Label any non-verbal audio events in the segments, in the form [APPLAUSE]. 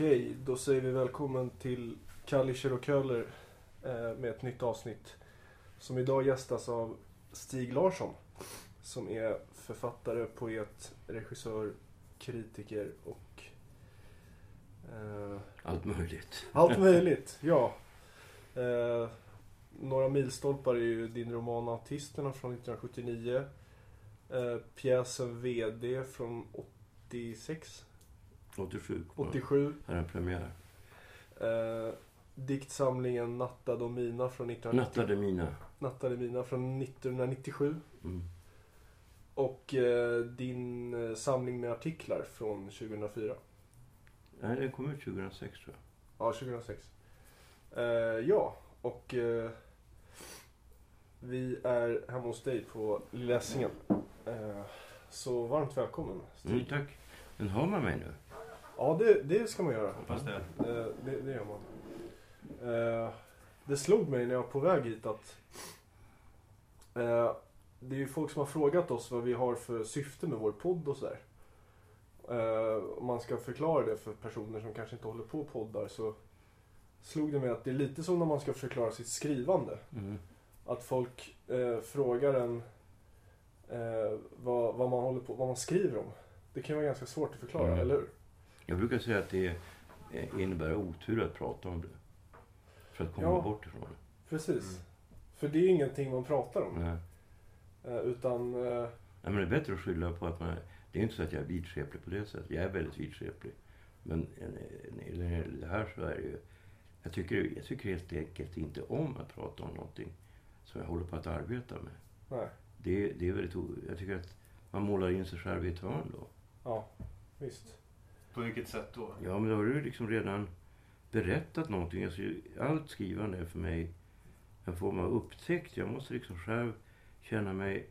Okej, då säger vi välkommen till Kallischer och Köhler eh, med ett nytt avsnitt. Som idag gästas av Stig Larsson. Som är författare, poet, regissör, kritiker och eh, Allt möjligt. allt [LAUGHS] möjligt. ja. Eh, några milstolpar är ju din roman Autisterna från 1979. Eh, pjäsen VD från 86, 87 var 87. här en premiär. Eh, diktsamlingen Nattad och mina från 1990, Nattade mina. Nattade mina från 1997. Mm. Och eh, din eh, samling med artiklar från 2004. Nej, den kom ut 2006 tror jag. Ja, 2006. Eh, ja, och eh, vi är hemma hos dig på Lilla Essingen. Eh, så varmt välkommen Stig. Mm, tack. Men hör man mig nu? Ja, det, det ska man göra. Hoppas det. Eh, det, det gör man. Eh, det slog mig när jag var på väg hit att eh, det är ju folk som har frågat oss vad vi har för syfte med vår podd och sådär. Om man ska förklara det för personer som kanske inte håller på och poddar så slog det mig att det är lite som när man ska förklara sitt skrivande. Mm. Att folk eh, frågar en eh, vad, vad man håller på, vad man skriver om. Det kan vara ganska svårt att förklara, Mm. eller hur? Jag brukar säga att det innebär otur att prata om det. För att komma Ja. bort ifrån det. Precis. Mm. För det är ingenting man pratar om. Nej. Eh, utan, eh, Nej, men det är bättre att skylla på att man... Det är inte så att jag är vidskeplig på det sättet. Jag är väldigt vidskeplig. Men eh, när det gäller det här så är det ju... Jag tycker, jag tycker helt enkelt inte om att prata om någonting som jag håller på att arbeta med. nej. Det, det är väldigt... Jag tycker att man målar in sig själv i ett hörn då. Ja, visst. På vilket sätt då? Ja, men då har du liksom redan berättat någonting. Alltså, allt skrivande är för mig en form av upptäckt. Jag måste liksom själv känna mig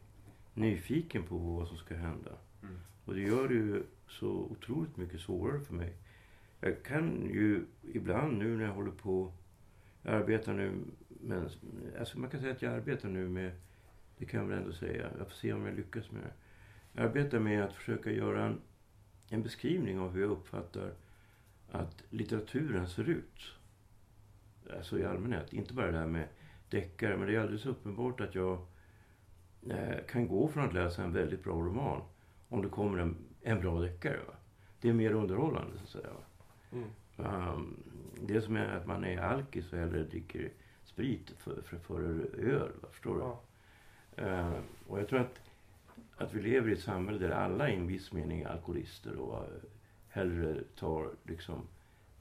nyfiken på vad som ska hända. Mm. Och det gör det ju så otroligt mycket svårare för mig. Jag kan ju ibland nu när jag håller på... Jag arbetar nu med... Alltså man kan säga att jag arbetar nu med... Det kan jag väl ändå säga. Jag får se om jag lyckas med det. Jag arbetar med att försöka göra en, en beskrivning av hur jag uppfattar att litteraturen ser ut. Alltså i allmänhet. Inte bara det här med deckare. Men det är alldeles uppenbart att jag eh, kan gå från att läsa en väldigt bra roman om det kommer en, en bra deckare. Va? Det är mer underhållande så att säga. Mm. Um, det som är att man är alkis och hellre dricker sprit för, för, för öl. Va? Förstår du? Ja. Eh, och jag tror att, att vi lever i ett samhälle där alla i en viss mening är alkoholister och eh, hellre tar liksom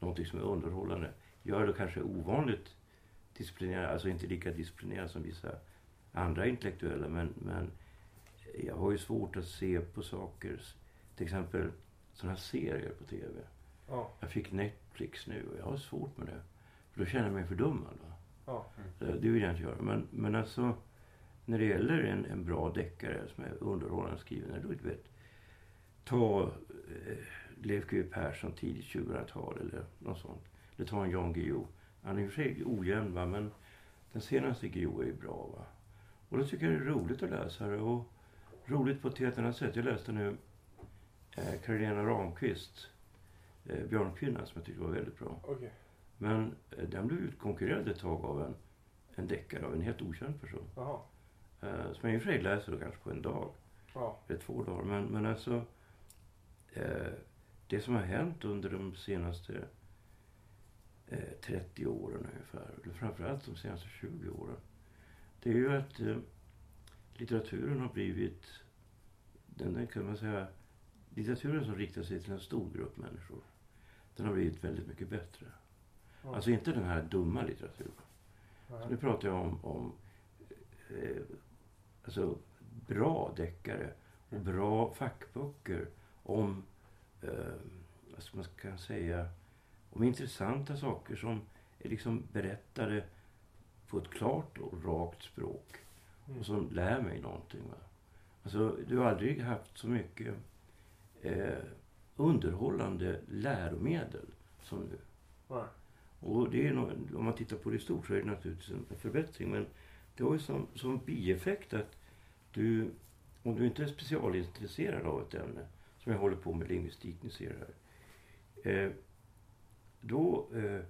någonting som är underhållande. Jag är då kanske ovanligt disciplinerad, alltså inte lika disciplinerad som vissa andra intellektuella men, men jag har ju svårt att se på saker, till exempel sådana här serier på tv. Ja. Jag fick Netflix nu och jag har svårt med det. För då känner jag mig fördummad. Va? Ja. Eh, Det vill jag inte göra. Men, men alltså, när det gäller en, en bra deckare som är underhållande skriven. Då, du vet, ta eh, Leif G W Persson tidigt 2000-tal eller något sånt. Eller ta en Jan Guillou. Han är i och för sig ojämn va, men den senaste Guillou är ju bra. va. Och då tycker jag det är roligt att läsa det. Och roligt på ett helt annat sätt. Jag läste nu eh, Carolina Ramqvist, eh, Björnkvinnan, som jag tyckte var väldigt bra. Okej. Men eh, den blev utkonkurrerad ett tag av en, en deckare av en helt okänd person. Jaha. Eh, som jag i och för sig läser då kanske på en dag, Ja. eller två dagar. Men, men alltså, eh, det som har hänt under de senaste eh, 30 åren ungefär, eller framförallt de senaste 20 åren, det är ju att eh, litteraturen har blivit, den den kan man säga, litteraturen som riktar sig till en stor grupp människor, den har blivit väldigt mycket bättre. Ja. Alltså inte den här dumma litteraturen. Nej. Så nu pratar jag om, om eh, alltså bra deckare och bra fackböcker om, eh, vad ska man kan säga, om intressanta saker som är liksom berättade på ett klart och rakt språk Mm. och som lär mig någonting. Va? Alltså, du har aldrig haft så mycket eh, underhållande läromedel som nu. Nej. Och det är nog, om man tittar på det i stort så är det naturligtvis en förbättring. Men det har ju som, som bieffekt att du, om du inte är specialintresserad av ett ämne, som jag håller på med lingvistik, ni ser här. Eh, då eh,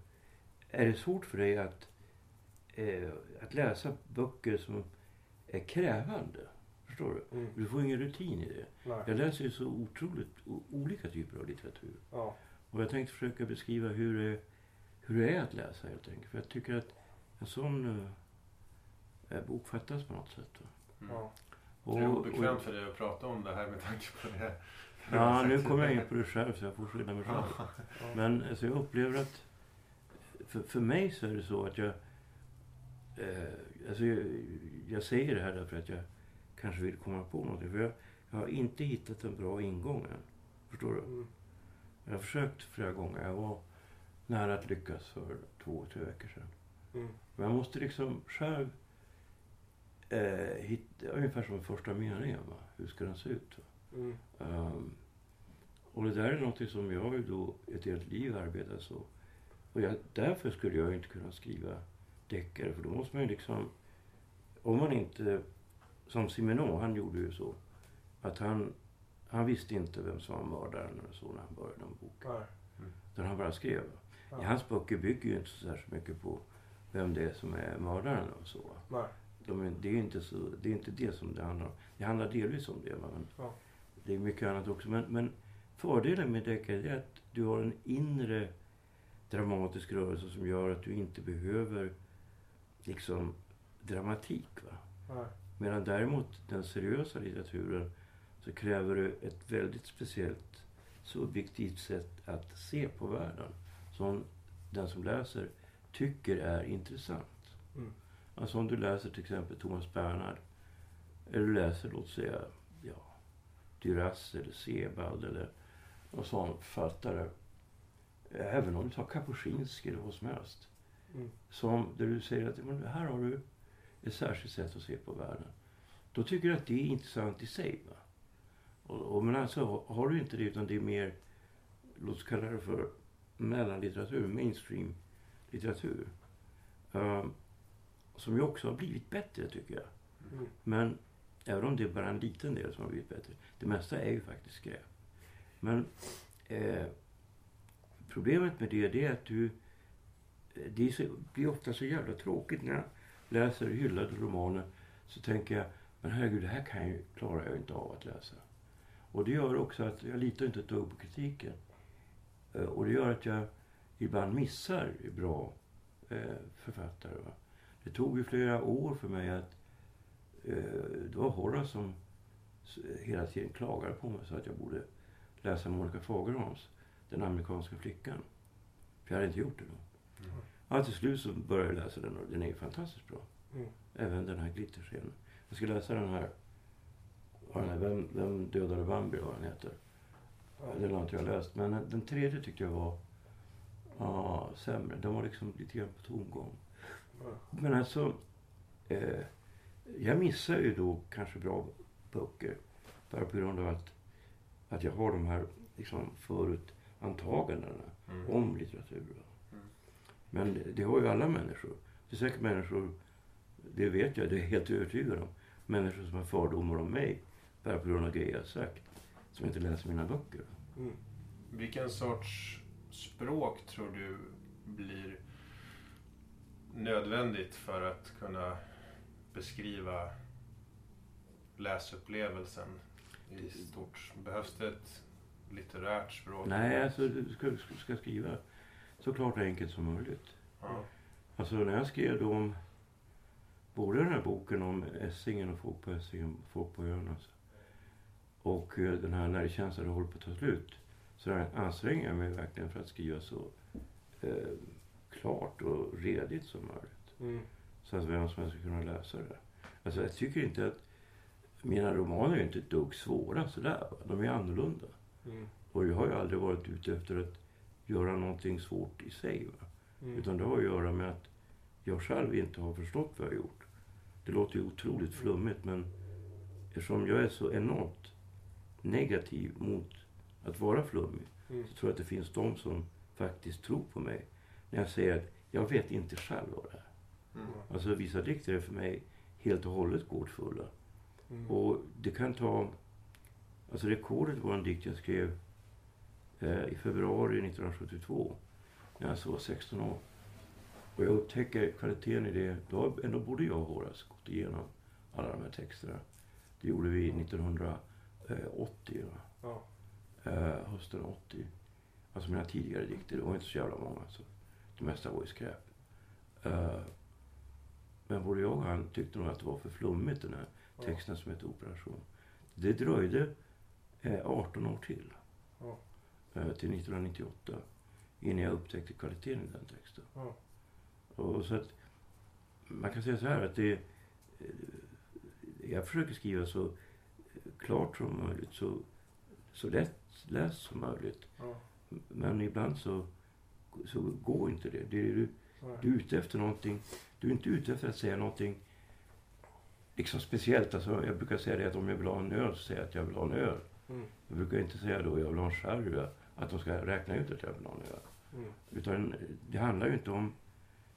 är det svårt för dig att, eh, att läsa böcker som är krävande. Förstår du? Mm. Du får ingen rutin i det. Nej. Jag läser ju så otroligt olika typer av litteratur. Ja. Och jag tänkte försöka beskriva hur det, hur det är att läsa helt enkelt. För jag tycker att en sån eh, bok fattas på något sätt. Mm. Ja. Det är obekvämt för dig att prata om det här med tanke på det. [LAUGHS] Ja, nu kommer jag in på det själv så jag får skylla mig själv. Men alltså, jag upplever att för, för mig så är det så att jag, eh, alltså, jag... Jag säger det här därför att jag kanske vill komma på någonting. För jag, jag har inte hittat en bra ingång än. Förstår du? Mm. Jag har försökt flera gånger. Jag var nära att lyckas för två, tre veckor sedan. Mm. Men jag måste liksom själv eh, hitta, ungefär som första meningen. Va? Hur ska den se ut? Va? Mm. Ehm, och det där är något som jag då ett helt liv arbetat så. Och jag, därför skulle jag inte kunna skriva deckare. För då måste man ju liksom... Om man inte... Som Simenon, han gjorde ju så. Att han, han visste inte vem som var mördaren eller så när han började en bok. Nej. Utan han bara skrev. Ja. I hans böcker bygger ju inte så särskilt mycket på vem det är som är mördaren och så. Nej. De är, det, är inte så, det är inte det som det handlar om. Det handlar delvis om det, men Ja. det är mycket annat också. Men, men fördelen med deckare är att du har en inre dramatisk rörelse som gör att du inte behöver liksom dramatik. Va? Nej. Medan däremot den seriösa litteraturen så kräver det ett väldigt speciellt subjektivt sätt att se på världen. Som den som läser tycker är intressant. Mm. Alltså om du läser till exempel Thomas Bernhard. Eller du läser, låt säga, ja, Duras eller Sebald eller någon sån författare. Även om du tar Kapuscinski eller vad som helst. Mm. Som, där du säger att men här har du ett särskilt sätt att se på världen. Då tycker du att det är intressant i sig. Va? Och, och, men alltså har du inte det utan det är mer, låt oss kalla det för mellanlitteratur, mainstream litteratur. ehm, som ju också har blivit bättre tycker jag. Mm. Men även om det är bara en liten del som har blivit bättre. Det mesta är ju faktiskt skräp. Men eh, problemet med det, det är att du... eh, Det är så, blir ofta så jävla tråkigt när jag läser hyllade romaner. Så tänker jag, men herregud, det här kan jag, klarar jag inte av att läsa. Och det gör också att jag litar inte ett dugg på kritiken. Eh, och det gör att jag ibland missar bra eh, författare. Va? Det tog ju flera år för mig att eh, det var Horace som hela tiden klagade på mig så att jag borde läsa Monica Fagerholms Den amerikanska flickan. För jag hade inte gjort det då. Mm. Ja, till slut så började jag läsa den och den är fantastiskt bra. Mm. Även den här glitterscenen. Jag ska läsa den här, den här vem, vem dödade Bambi, vad den heter. Den har inte jag läst. Men den, tredje tyckte jag var ja, sämre. Den var liksom lite grann på tomgång. Men alltså, eh, jag missar ju då kanske bra böcker. Bara på grund av att, att jag har de här liksom, förutantagandena Mm. om litteratur. Mm. Men det, har ju alla människor. Det är säkert människor, det vet jag, det är helt övertygad om. Människor som har fördomar om mig bara på grund av grejer jag har sagt. Som inte läser mina böcker. Mm. Vilken sorts språk tror du blir nödvändigt för att kunna beskriva läsupplevelsen i stort? Behövs det ett litterärt språk? Nej, alltså du ska, ska- skriva så klart och enkelt som möjligt. Ja. Alltså när jag skrev då om både den här boken om Essingen och folk på Essingen, folk på ön alltså, och eh, den här När det känns att det håller på att ta slut. Så anstränger jag mig verkligen för att skriva så eh, klart och redigt som möjligt. Mm. Så att vem som helst ska kunna läsa det. Alltså jag tycker inte att mina romaner är inte ett dugg svåra sådär. va. De är annorlunda. Mm. Och jag har ju aldrig varit ute efter att göra någonting svårt i sig. Mm. Utan det har att göra med att jag själv inte har förstått vad jag har gjort. Det låter ju otroligt flummigt men eftersom jag är så enormt negativ mot att vara flummig Mm. så tror jag att det finns de som faktiskt tror på mig när jag säger att jag vet inte själv vad det är. Mm. Alltså vissa dikter är för mig helt och hållet gåtfulla. Mm. Och det kan ta... Alltså rekordet var en dikt jag skrev eh, i februari 1972. när jag så var 16 år. Och jag upptäcker kvaliteten i det. Då ändå både jag och Horace gått igenom alla de här texterna. Det gjorde vi 1980. Va? Ja. Eh, hösten 80. Alltså mina tidigare dikter. Det var inte så jävla många. Så det mesta var ju skräp. Eh, men både jag och han tyckte nog att det var för flummigt den här texten som heter Operation. Det dröjde eh, 18 år till. Eh, till 1998. Innan jag upptäckte kvaliteten i den texten. Och så att, man kan säga så här att det... eh, Jag försöker skriva så klart som möjligt. Så, så lätt läst som möjligt. Men ibland så, så går inte det. det är, du, du är ute efter någonting. Du är inte ute efter att säga någonting liksom speciellt. Alltså, jag brukar säga det att om jag vill ha en öl så säger jag att jag vill ha en öl. Mm. Jag brukar inte säga då jag vill ha en sherry. Att de ska räkna ut att jag vill ha en öl. Mm. Utan det handlar ju inte om...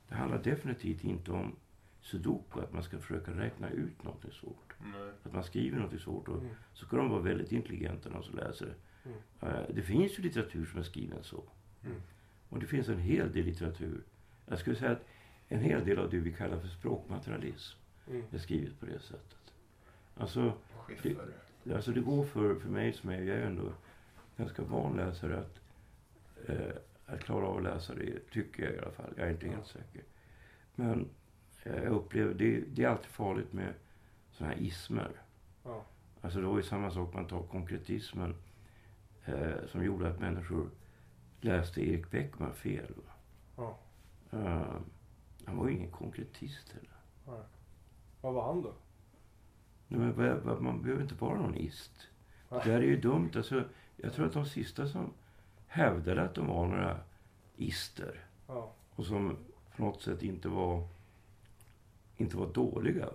Det handlar definitivt inte om sudoku, att man ska försöka räkna ut något svårt. Nej. Att man skriver något svårt och Mm. så ska de vara väldigt intelligenta de som läser det. Mm. Eh, Det finns ju litteratur som är skriven så. Och det finns en hel del litteratur. Jag skulle säga att en hel del av det vi kallar för språkmaterialism Mm. är skrivet på det sättet. Alltså, Schiffer. alltså det går för, för mig som är, jag är ändå ganska van läsare att, eh, att klara av att läsa det, tycker jag i alla fall. Jag är inte helt säker. Men eh, jag upplever, det, det är alltid farligt med sådana här ismer. Ja. Alltså det var ju samma sak, man tar konkretismen eh, som gjorde att människor läste Erik Beckman fel. Ja. Eh, han var ju ingen konkretist heller. Nej. Vad var han då? Nej, men man behöver inte vara någon ist. Nej. Det där är ju dumt. Alltså, jag tror att de sista som hävdade att de var några ister Ja. och som på något sätt inte var, inte var dåliga?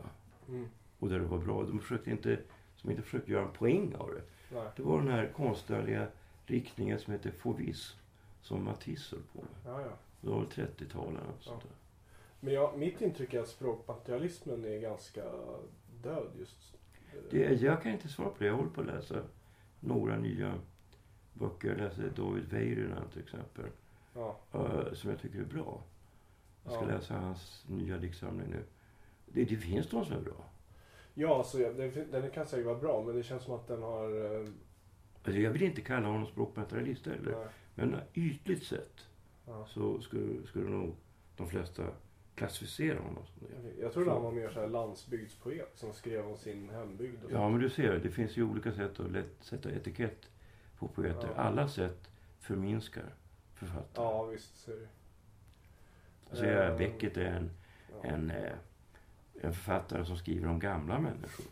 Mm. och där det var bra. De försökte inte, som inte försökte göra en poäng av det. Nej. Det var den här konstnärliga riktningen som heter fauvism som Matisse höll på med. Ja, ja. Det var väl 30-talet och sånt där. Men jag, mitt intryck är att språkmaterialismen är ganska död just. eh, Det, jag kan inte svara på det. Jag håller på att läsa några nya böcker. Jag läser David Väyrynen till exempel. Ja. eh, som jag tycker är bra. Jag ska Ja. läsa hans nya diktsamling nu. Det, det finns de som är bra. Ja, alltså, jag- den, den kan säkert vara bra, men det känns som att den har... eh, Alltså, jag vill inte kalla honom språkmaterialist heller. nej. Men ytligt sett Ja. så skulle, skulle nog de flesta klassificera honom som det. Jag trodde han var mer så här landsbygdspoet som skrev om sin hembygd. Ja, sånt. men du ser, det finns ju olika sätt att lätt sätta etikett på poeter. Ja. Alla sätt förminskar författare. ja visst. Är det. Alltså, Eh, Beckett är en, Ja. en, eh, en författare som skriver om gamla människor.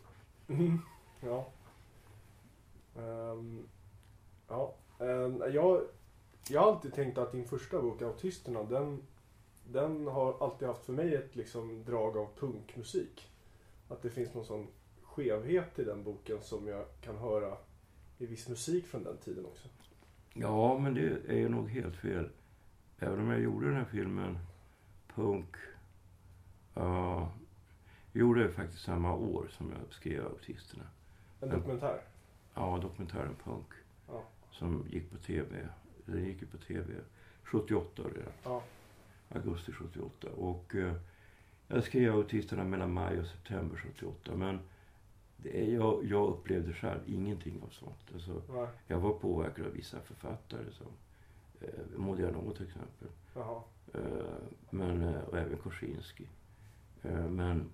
Mm. Ja. Ehm, ja. Ehm, jag, jag har alltid tänkt att din första bok, Autisterna, den, den har alltid haft för mig ett liksom drag av punkmusik. Att det finns någon sån skevhet i den boken som jag kan höra i viss musik från den tiden också. Ja, men det är nog helt fel. Även om jag gjorde den här filmen, Punk, jag gjorde det faktiskt samma år som jag skrev Autisterna. En dokumentär. Ja, dokumentären Punk. Ja. Som gick på tv. Den gick ju på tv 78 redan. Ja. Augusti 78. Och eh, jag skrev Autisterna mellan maj och september 78. Men det är, jag, jag upplevde själv ingenting av sånt. Alltså, Nej. jag var påverkad av vissa författare som eh, Modiano till exempel. Jaha. Eh, men, eh, och även Korsinski. Eh, men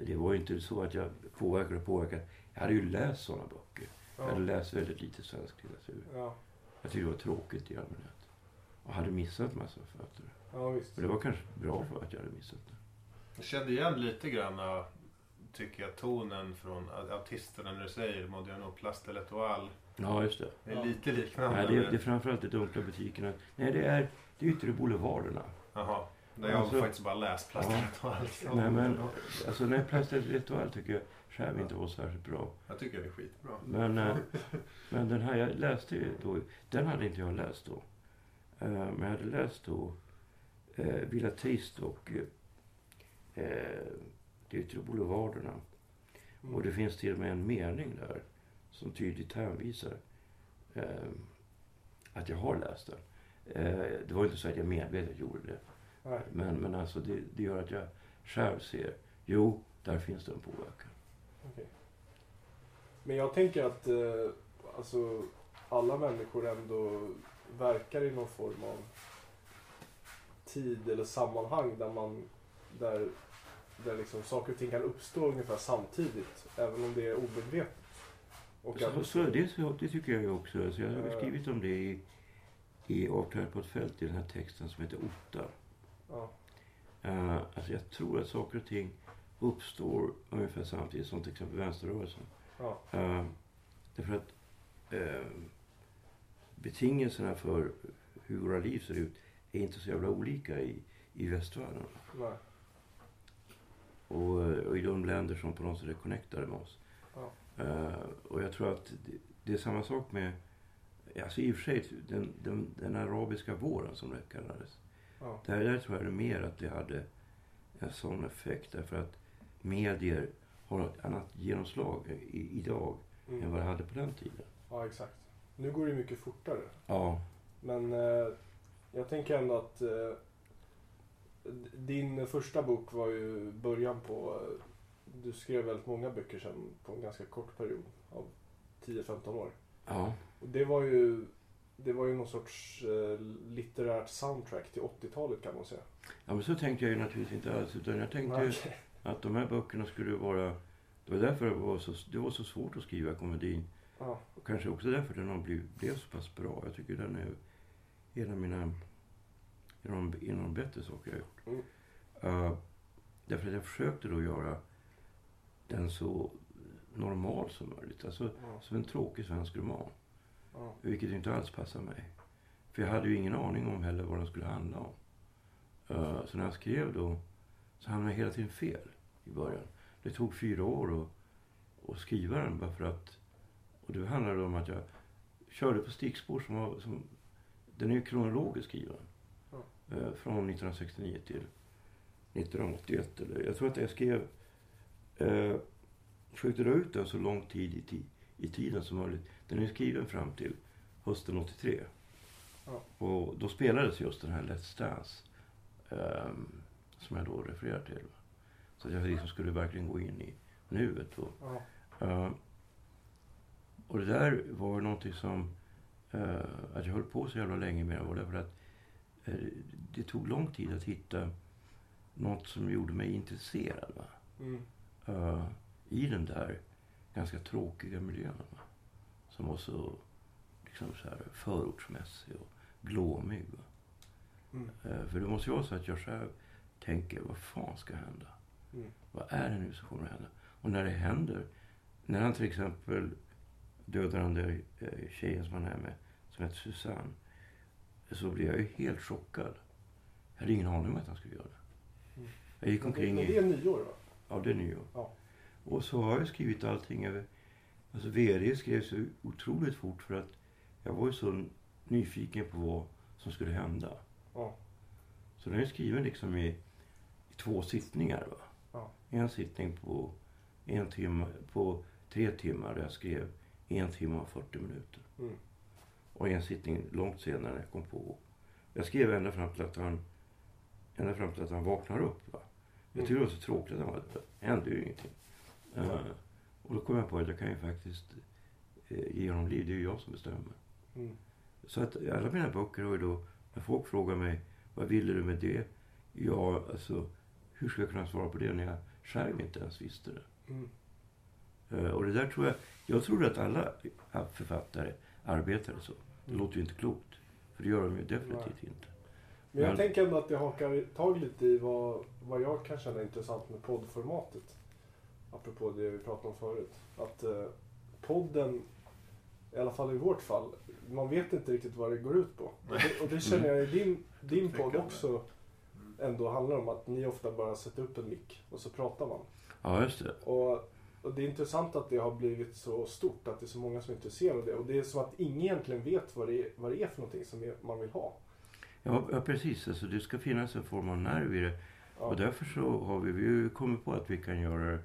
det var ju inte så att jag påverkade och påverkade. Jag hade ju läst sådana böcker. Jag hade Ja. läst väldigt lite svensk litteratur. Ja. Jag tyckte det var tråkigt i allmänhet. Och hade missat massa författare. ja, visst. Och det var kanske bra för att jag hade missat det. Jag kände igen lite grann, tycker jag, tonen från autisterna när du säger Modiano Place de l'Etoile. Ja, just det. Det är Ja. lite liknande. Nej, det, är- det är framförallt de dunkla butikerna. Nej, det är det yttre boulevarderna. Jaha. Där jag Alltså- faktiskt bara läst Place de l'Etoile. Nej, men alltså, nej, de l'Etoile tycker jag själv inte var särskilt bra. Jag tycker det är skitbra. Men, eh, [LAUGHS] men den här jag läste ju då, den hade inte jag läst då. Eh, men jag hade läst då eh, Villa Trist och eh, eh, De yttre boulevarderna. Mm. Och det finns till och med en mening där som tydligt hänvisar eh, att jag har läst den. Eh, det var inte så att jag medvetet gjorde det. Nej. Men, men alltså det, det gör att jag själv ser, jo, där finns det en påverkan. Okej. Men jag tänker att eh, alltså, alla människor ändå verkar i någon form av tid eller sammanhang där man där, där liksom saker och ting kan uppstå ungefär samtidigt även om det är omedvetet. Och Så, så, det, så, det tycker jag också. Alltså jag har Eh. skrivit om det i, i Avträdet på ett fält i den här texten som heter Ottar. ja, Uh, alltså jag tror att saker och ting uppstår ungefär samtidigt som till exempel vänsterrörelsen. ja, Uh, därför att uh, betingelserna för hur våra liv ser ut är inte så jävla olika i, i västvärlden. nej, Och, och i de länder som på något sätt är connectade med oss. Ja. Eh, och jag tror att det, det är samma sak med, alltså i och för sig, den, den, den arabiska våren som det kallades. ja, Där, där tror jag det mer att det hade en sån effekt. Därför att medier har ett annat genomslag i, idag än mm. vad det hade på den tiden. ja, exakt. Nu går det mycket fortare. Ja, Men eh, jag tänker ändå att eh, din första bok var ju början på... Eh, du skrev väldigt många böcker sen på en ganska kort period av 10-15 år. ja, Och det var ju det var ju någon sorts eh, litterärt soundtrack till 80-talet kan man säga. ja. men så tänkte jag ju naturligtvis inte alls. Utan jag tänkte Nej, okej. Att de här böckerna skulle vara... Det var därför det var så, det var så svårt att skriva komedin. Ja, Och kanske också därför den har blivit, blev så pass bra. Jag tycker den är en av mina... En av de, en av de bättre saker jag har gjort. Mm. Uh, därför att jag försökte då göra den så normal som möjligt. Alltså ja, som en tråkig svensk roman. ja, Vilket inte alls passar mig. För jag hade ju ingen aning om heller vad den skulle handla om. Uh, så när jag skrev då så hamnade jag hela tiden fel i början. Det tog fyra år att, att skriva den bara för att... Och det handlade om att jag körde på stickspår som var... Som, den är ju kronologiskt skriven. Uh, från 1969 till 1981. Eller, jag tror att jag skrev... Uh, försökte dra ut den så lång tid i, ti, i tiden som möjligt. Den är skriven fram till hösten 83. Ja. Och då spelades just den här Let's Dance. ehm, som jag då refererar till. Så att jag liksom skulle verkligen gå in i nuet. Och, ja, eh, och det där var någonting som... eh, att jag höll på så jävla länge med det var därför att eh, det tog lång tid att hitta något som gjorde mig intresserad. Mm, eh, i den där ganska tråkiga miljön. Va? Som var så liksom så här förortsmässig och glåmig. Mm, Eh, för det måste ju vara så att jag själv tänker, vad fan ska hända? Mm, Vad är det nu som kommer att hända? Och när det händer, när han till exempel dödar den där eh, tjejen som han är med, som heter Susanne, så blir jag ju helt chockad. Jag hade ingen aning om att han skulle göra det. Mm. Jag gick omkring i... det är nyår va? Ja, det är nyår. Ja. Och så har jag skrivit allting över... Alltså VD skrev så otroligt fort för att jag var ju så nyfiken på vad som skulle hända. Ja, Så den är skriven liksom i, i två sittningar. Va? En sittning på en timme, på tre timmar där jag skrev en timme och 40 minuter. mm, Och en sittning långt senare när jag kom på. Jag skrev ända fram till att han, ända fram till att han vaknar upp. Va? Jag tyckte det var så tråkigt att han var Det hände ju ingenting. Nej. Eh, och då kom jag på att jag kan ju faktiskt uh, ge honom liv. Det är ju jag som bestämmer. mm, Så att alla mina böcker har ju då, när folk frågar mig vad ville du med det? Ja, alltså hur ska jag kunna svara på det när jag själv inte ens visste det? mm. Eh, och det där tror jag, jag tror att alla författare arbetade så. Det Mm. låter ju inte klokt. För det gör de ju definitivt inte. Men jag Men- tänker ändå att det hakar tag lite i vad, vad jag kan känna är intressant med poddformatet. Apropå det vi pratade om förut. Att eh, podden, i alla fall i vårt fall, man vet inte riktigt vad det går ut på. Och det, och det känner jag i din, din podd också. Ändå handlar om. Att ni ofta bara sätter upp en mick och så pratar man. Ja, just det. Och, och det är intressant att det har blivit så stort, att det är så många som är intresserade av det. Och det är som att ingen egentligen vet vad det är, vad det är för någonting som man vill ha. Ja, ja precis. Alltså, det ska finnas en form av nerv i det. Ja. Och därför så har vi, vi kommit på att vi kan göra det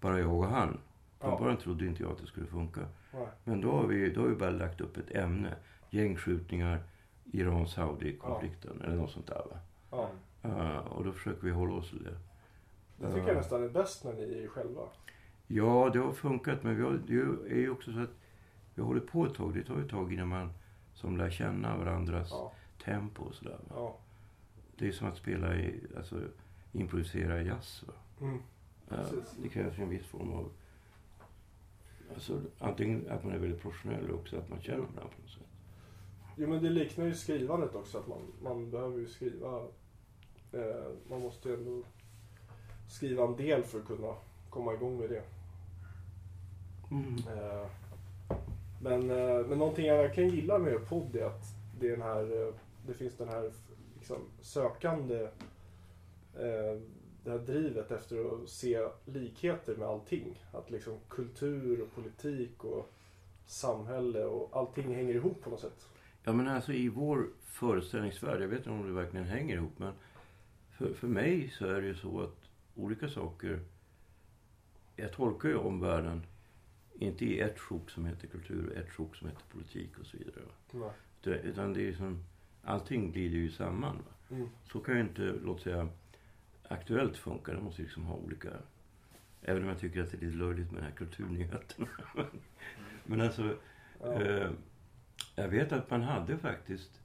bara jag och han. Från Ja. början trodde inte jag att det skulle funka. Nej. Men då har vi, då har vi bara lagt upp ett ämne. Gängskjutningar Iran-Saudi-konflikten eller något sånt där. Va? Ja. Eh, och då försöker vi hålla oss till det. Det tycker jag nästan är bäst när ni är själva. Ja, det har funkat men vi har, det är ju också så att vi håller på ett tag. Det tar ju ett tag innan man som lär känna varandras Ja. tempo och sådär. Ja. Det är som att spela i, alltså improvisera jazz. Va? Mm. Eh, Precis. det krävs ju en viss form av... Alltså, antingen att man är väldigt professionell eller också att man känner varandra på något sätt. Jo men det liknar ju skrivandet också. Att man, man behöver ju skriva. Eh, man måste ju ändå skriva en del för att kunna komma igång med det. Eh, men, eh, men någonting jag verkligen gillar med podd är att det, är den här, eh, det finns den här liksom, sökande, eh, det här drivet efter att se likheter med allting. Att liksom kultur och politik och samhälle och allting hänger ihop på något sätt. Ja, men alltså i vår föreställningsvärld, jag vet inte om det verkligen hänger ihop, men för, för mig så är det ju så att olika saker... Jag tolkar ju omvärlden inte i ett sjok som heter kultur och ett sjok som heter politik och så vidare. Va? Det, utan det är som, allting glider ju samman. Va? Mm. Så kan ju inte, låt säga, Aktuellt funka. Det måste ju liksom ha olika... Även om jag tycker att det är lite löjligt med de här kulturnyheterna. [LAUGHS] Men alltså, Ja. Eh, jag vet att man hade faktiskt...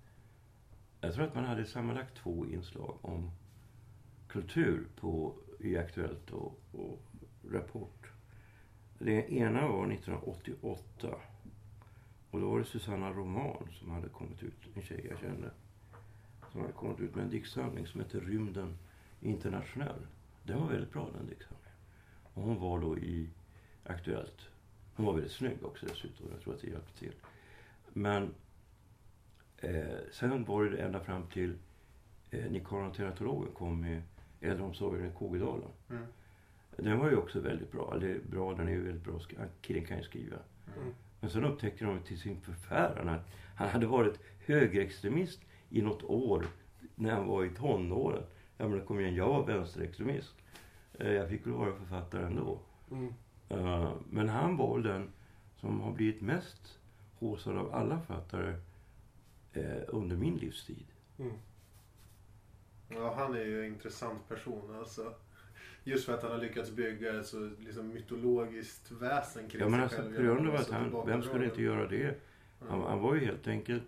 Jag tror att man hade sammanlagt två inslag om kultur på, i Aktuellt och, och Rapport. Det ena var 1988. Och då var det Susanna Roman som hade kommit ut, en tjej jag kände. Som hade kommit ut med en diktsamling som heter Rymden internationell. Den var väldigt bra den diktsamlingen. Och hon var då i Aktuellt. Hon var väldigt snygg också dessutom. Jag tror att det hjälpte till. Men eh, sen var det ända fram till eh, Nikaran teratologen kom med Äldreomsorgen i Kågedalen. Mm. Den var ju också väldigt bra. Eller bra, den är ju väldigt bra. Killen kan ju skriva. Mm. Men sen upptäckte de till sin förfäran att han hade varit högerextremist i något år när han var i tonåren. Jag menar, kom igen, jag var vänsterextremist. Eh, Jag fick väl vara författare ändå. Mm. Eh, Men han var väl den som har blivit mest håsad av alla författare eh, under min livstid. Mm. Ja, han är ju en intressant person alltså. Just för att han har lyckats bygga ett så liksom, mytologiskt väsen kring Ja, men sig alltså, själv. på grund av genom att han, vem skulle inte göra det? Han, Mm. han var ju helt enkelt...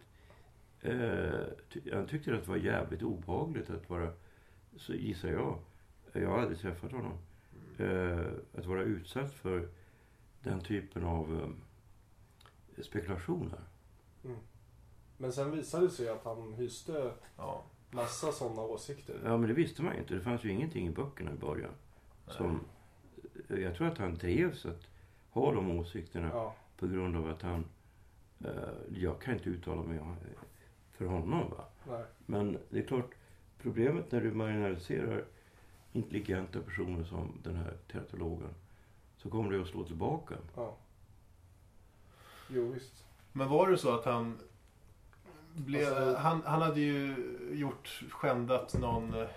Eh, ty, han tyckte att det var jävligt obehagligt att vara, så gissar jag, jag har aldrig träffat honom, eh, att vara utsatt för den typen av eh, spekulationer. Mm. Men sen visade det sig att han hyste Ja. massa sådana åsikter. Ja, men det visste man ju inte. Det fanns ju ingenting i böckerna i början. Som, eh, jag tror att han drevs att ha de åsikterna Ja. på grund av att han... Eh, jag kan inte uttala mig om- för honom. Va? Nej. Men det är klart, problemet när du marginaliserar intelligenta personer som den här teratologen så kommer det att slå tillbaka. Ja. Jo, visst. Men var det så att han blev, Alltså- han, han hade ju gjort, skändat någon eh,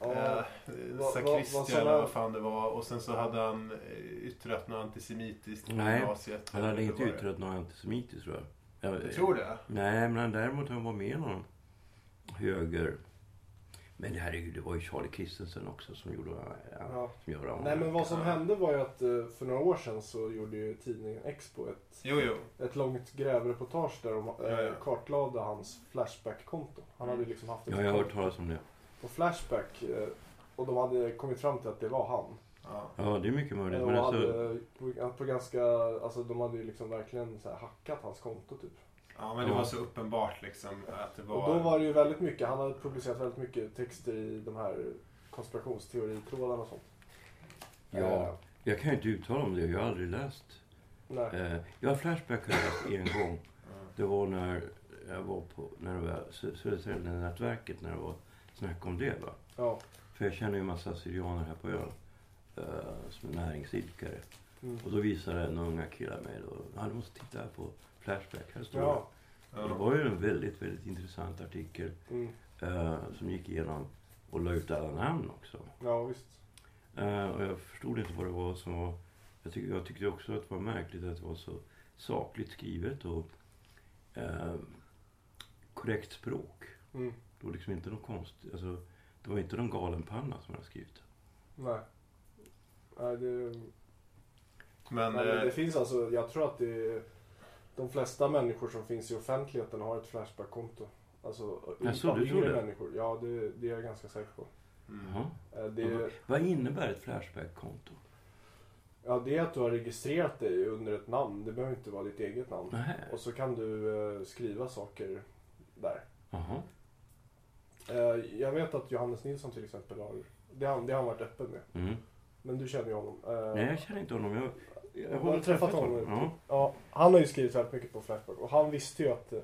Ja. eh, vad- sakristi vad eller vad fan det var. Och sen så hade han eh, yttrat något antisemitiskt på Nej, gymnasiet. Han hade inte yttrat något antisemitiskt tror jag. jag Du tror det? Nej, men han, däremot han var med i någon höger... Men herregud, det var ju Charlie Christensen också som gjorde... Ja, Ja. som gör Nej men vad som hände var ju att eh, för några år sedan så gjorde ju tidningen Expo ett, Jo, jo. ett långt grävreportage där de eh, Ja, ja. kartlade hans Flashback-konto. Han hade ju liksom haft ett Ja, jag har hört konto talas om det. på Flashback eh, och de hade kommit fram till att det var han. Ja. Ja, det är mycket möjligt. Men och alltså, hade på, på ganska, alltså de hade ju liksom verkligen så här hackat hans konto typ. Ja, men det Ja. var så uppenbart liksom att det var... Och då var det ju väldigt mycket, han hade publicerat väldigt mycket texter i de här konspirationsteoritrådarna och sånt. Ja. Eh, jag kan ju inte uttala om det. Jag har aldrig läst. nej. Eh, ja, Flashback har jag läst en gång. Det var när jag var på när det var Sö- Södertälje-nätverket, när det var snack om det. Va? Ja. För jag känner ju en massa syrianer här på ön eh, som är näringsidkare. Mm. Och då visade några unga killar mig då, ja du måste titta här på Flashback, här står Ja. det. Det var ju en väldigt, väldigt intressant artikel Mm. eh, som gick igenom och la ut alla namn också. ja, visst. Eh, och jag förstod inte vad det var som var... Jag, tyck, jag tyckte också att det var märkligt att det var så sakligt skrivet och eh, korrekt språk. Mm. Det var liksom inte någon konst. Alltså, det var inte någon galenpanna som hade skrivit det. Nej. Nej, det, Men, men eh, det finns alltså, jag tror att det de flesta människor som finns i offentligheten har ett Flashback-konto. Alltså Jaså, du tror yngre det? människor. Ja, det, det är jag ganska säker på. Jaha. Eh, Det, Vad innebär ett Flashback-konto? ja, det är att du har registrerat dig under ett namn. Det behöver inte vara ditt eget namn. Nähä. Och så kan du eh, skriva saker där. Jaha. Eh, jag vet att Johannes Nilsson till exempel har, det har, det har han varit öppen med. Mm. Men du känner ju honom. Eh, Nej, jag känner inte honom. Jag, jag, har träffat honom. Ja. Ja, han har ju skrivit väldigt mycket på Flashback och han visste ju att, eh,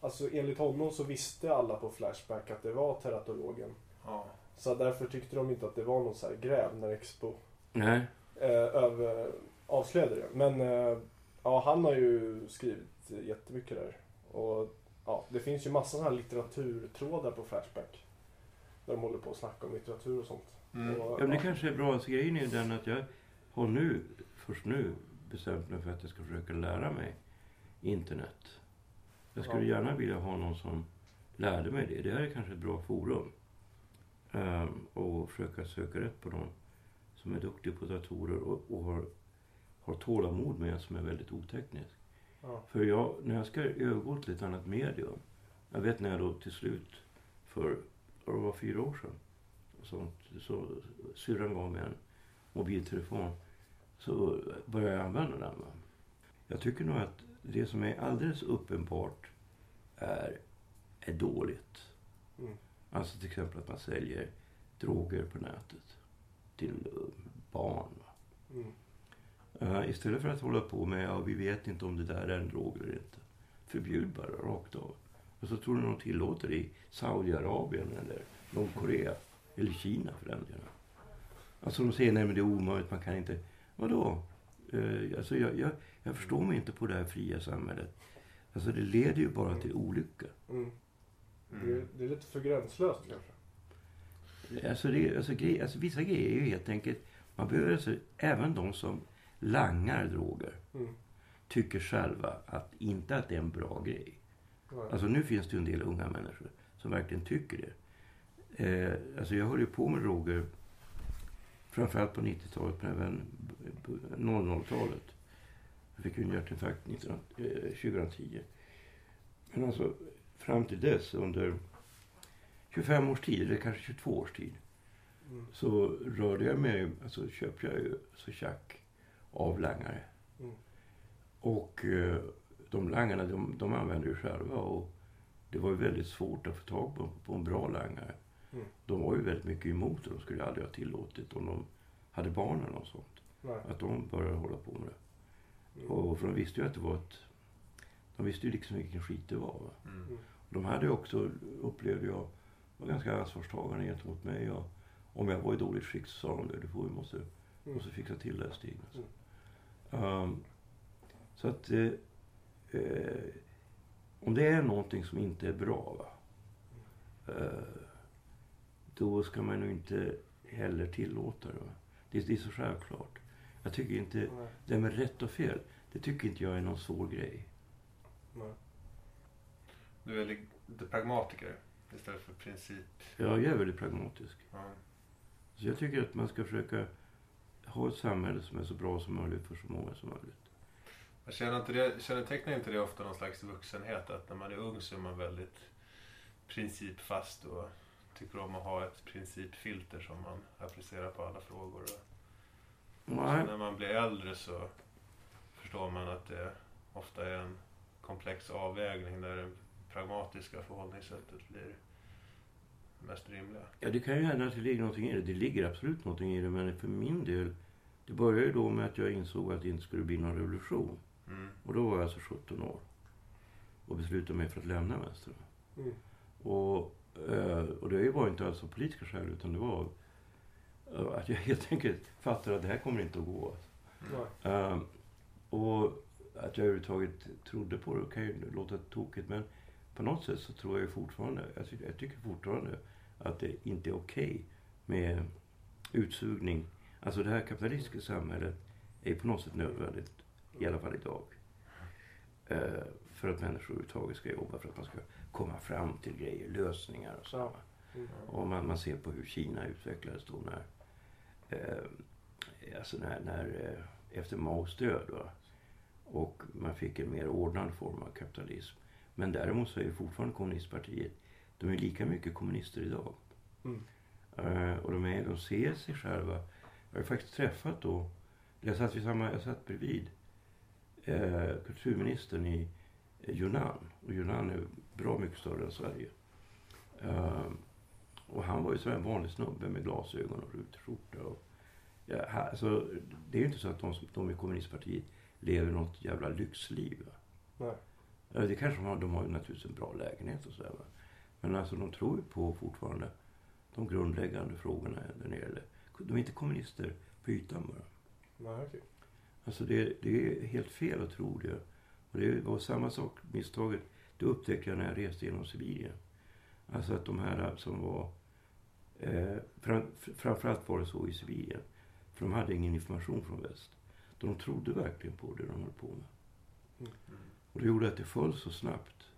alltså enligt honom så visste alla på Flashback att det var teratologen. ja. Så därför tyckte de inte att det var någon så här gräv när Expo Nej. eh, över, avslöjade det. Men eh, ja, han har ju skrivit jättemycket där. Och ja, det finns ju massa sådana här litteraturtrådar på Flashback. Där de håller på att snacka om litteratur och sånt. Mm. Och, Ja, men det kanske är bra. Alltså, grejen är den att jag har nu, först nu, bestämt mig för att jag ska försöka lära mig internet. Jag skulle Ja. gärna vilja ha någon som lärde mig det. Det här är kanske ett bra forum. Um, och försöka söka rätt på någon som är duktig på datorer och, och har, har tålamod med en som är väldigt oteknisk. ja. För jag, när jag ska övergå till ett annat medium. Jag vet när jag då till slut för, det var fyra år sedan. och Sånt, så syrran gav mig en mobiltelefon. Så började jag använda den. Va? Jag tycker nog att det som är alldeles uppenbart är, är dåligt. Mm. Alltså till exempel att man säljer droger på nätet till barn. Mm. Uh, istället för att hålla på med, ja vi vet inte om det där är en drog eller inte. Förbjud bara rakt av. Och så tror du de tillåter det i Saudiarabien eller Nordkorea. Eller Kina för den delen. Alltså de säger nej men det är omöjligt, man kan inte. Vadå? Uh, alltså jag, jag, jag förstår mig inte på det här fria samhället. Alltså det leder ju bara till olycka. Mm. Mm. Det, det är lite för gränslöst kanske. Alltså, det, alltså, grej, alltså vissa grejer är ju helt enkelt, man behöver alltså, även de som langar droger Mm. tycker själva att inte att det är en bra grej. Nej. Alltså nu finns det ju en del unga människor som verkligen tycker det. Eh, alltså jag höll ju på med droger framförallt på 90-talet men även på 00-talet. Jag fick en hjärtinfarkt 19, eh, 2010. Men alltså fram till dess under 25 års tid, eller kanske 22 års tid, Mm. så rörde jag mig, alltså köpte jag ju så tjack av langare. Mm. Och eh, de langarna, de, de använde ju själva och det var ju väldigt svårt att få tag på, på en bra langare. Mm. De var ju väldigt mycket emot det. De skulle aldrig ha tillåtit om de hade barn eller något sånt. Nej. Att de började hålla på med det. Mm. Och för de visste ju att det var ett... De visste ju liksom vilken skit det var. Va? Mm. De hade också, upplevde jag, var ganska ansvarstagande gentemot mig. Och om jag var i dåligt skick så sa de det. Du får, vi måste, Mm. måste fixa till det här Stig. Alltså. Ehm, så att... Eh, eh, om det är någonting som inte är bra. Va? Eh, då ska man nog inte heller tillåta det. Det, det är så självklart. Jag tycker inte... Nej. Det med rätt och fel, det tycker inte jag är någon svår grej. Nej. Du är lite pragmatiker istället för princip. Jag är väldigt pragmatisk. Ja. Så jag tycker att man ska försöka ha ett samhälle som är så bra som möjligt för så många som möjligt. Jag känner inte det, kännetecknar inte det ofta någon slags vuxenhet? Att när man är ung så är man väldigt principfast och tycker om att ha ett principfilter som man applicerar på alla frågor. Och Nej, när man blir äldre så förstår man att det ofta är en komplex avvägning där det pragmatiska förhållningssättet blir mest rimliga. ja, det kan ju hända att det ligger någonting i det. Det ligger absolut någonting i det. Men för min del, det började ju då med att jag insåg att det inte skulle bli någon revolution. Mm. Och då var jag alltså 17 år. Och beslutade mig för att lämna vänstern. Mm. Och, och det var inte alls av politiska skäl utan det var eh, att jag [LAUGHS] helt enkelt fattade att det här kommer inte att gå. Ehm, och att jag överhuvudtaget trodde på det kan ju låta tokigt men på något sätt så tror jag ju fortfarande, jag, ty- jag tycker fortfarande att det inte är okej med utsugning. Alltså det här kapitalistiska samhället är på något sätt nödvändigt, i alla fall idag. Eh, för att människor överhuvudtaget ska jobba, för att man ska komma fram till grejer, lösningar och så. Mm. Och man, man ser på hur Kina utvecklades då när, eh, alltså när, när eh, efter Maos död. Va? Och man fick en mer ordnad form av kapitalism. Men däremot så är fortfarande kommunistpartiet, de är lika mycket kommunister idag. Mm. Eh, och de, är, de ser sig själva. Jag har faktiskt träffat då, jag satt, vid samma, jag satt bredvid eh, kulturministern i Yunnan. Och Yunnan är bra mycket större än Sverige. Eh, och han var ju så en vanlig snubbe med glasögon och rutig Och, ja, alltså, det är ju inte så att de, som- de i kommunistpartiet lever något jävla lyxliv. Nej. Det kanske de har. De har ju naturligtvis en bra lägenhet och sådär. Men alltså de tror ju på fortfarande de grundläggande frågorna där nere. De är inte kommunister på ytan bara. Nej, okej. Alltså det, det är helt fel att tro det. Och det var samma sak, misstaget, det upptäckte jag när jag reste genom Sibirien. Alltså att de här som var, eh, fram, framförallt var det så i Sibirien, för de hade ingen information från väst. De trodde verkligen på det de höll på med. Mm. Och det gjorde att det föll så snabbt.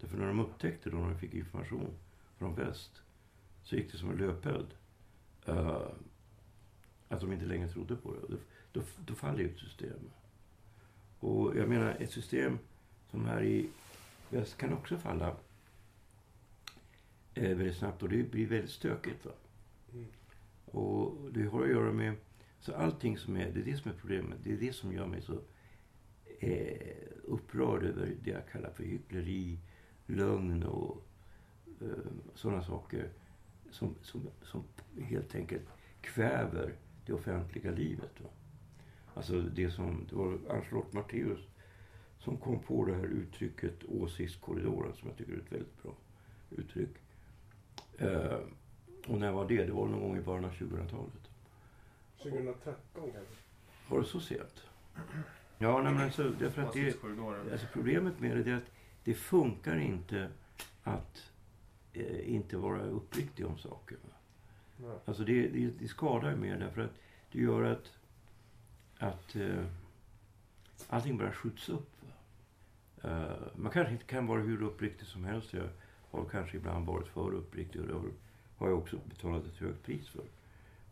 Därför när de upptäckte då, när de fick information från väst, så gick det som en löpeld. Uh, att de inte längre trodde på det. Då, då, då faller ju ett system. Och jag menar, ett system som här i väst kan också falla eh, väldigt snabbt och det blir väldigt stökigt. Va? Mm. Och det har att göra med, så allting som är, det är det som är problemet. Det är det som gör mig så eh, upprörd över det jag kallar för hyckleri, lögn och eh, sådana saker som, som, som helt enkelt kväver det offentliga livet. Va? Alltså det som, det var Ann-Charlotte Matteus som kom på det här uttrycket åsiktskorridoren som jag tycker är ett väldigt bra uttryck. Eh, och när var det? Det var någon gång i början av 2000-talet. 2013 kanske? Var det så sent? Ja, nej, men alltså, därför att det, alltså problemet med det är att det funkar inte att eh, inte vara uppriktig om saker. Va? Alltså det, det, det skadar mer därför att det gör att, att eh, allting bara skjuts upp. Eh, man kanske inte kan vara hur uppriktig som helst. Jag har kanske ibland varit för uppriktig och det har- jag också betalat ett högt pris för.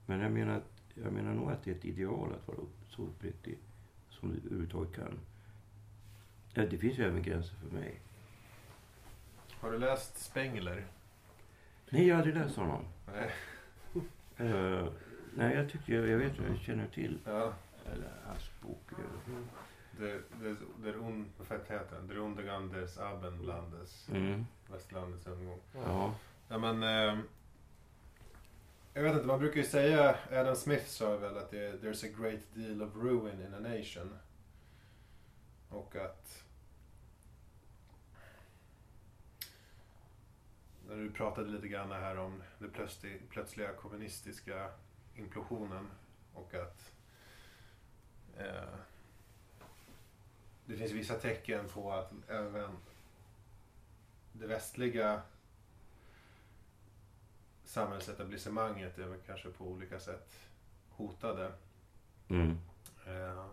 Men jag menar, att, jag menar nog att det är ett ideal att vara upp, så uppriktig som du överhuvudtaget kan. Ja, det finns ju även gränser för mig. Har du läst Spengler? Nej, jag har aldrig läst honom. Nej. Eh, nej, jag tycker, jag, jag vet, jag känner till Ja. Eller, hans bok. Mm. Der, der, der un, vad fan heter den? Der Untergang des Abendlandes. Mm, Västlandets undergång. ja. Ja, men, eh, jag vet inte, man brukar ju säga, Adam Smith sa väl att det, there's a great deal of ruin in a nation. Och att... När du pratade lite grann här om den plötsliga, plötsliga kommunistiska implosionen och att det finns vissa tecken på att även det västliga samhällsetablissemanget är väl kanske på olika sätt hotade. Mm. Eh,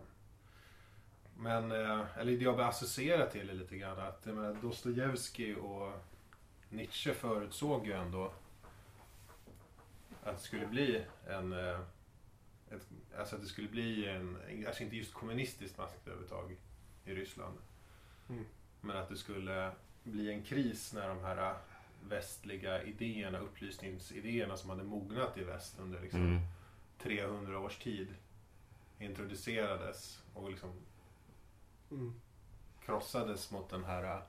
Men, eh, eller det jag associerar till är lite grann att Dostojevskij och Nietzsche förutsåg ju ändå att det skulle bli en eh, ett, alltså att det skulle bli en, alltså inte just kommunistiskt maktövertag i Ryssland. Mm. Men att det skulle bli en kris när de här västliga idéerna, upplysningsidéerna som hade mognat i väst under liksom Mm. 300 års tid introducerades och liksom Mm. krossades mot den här äh,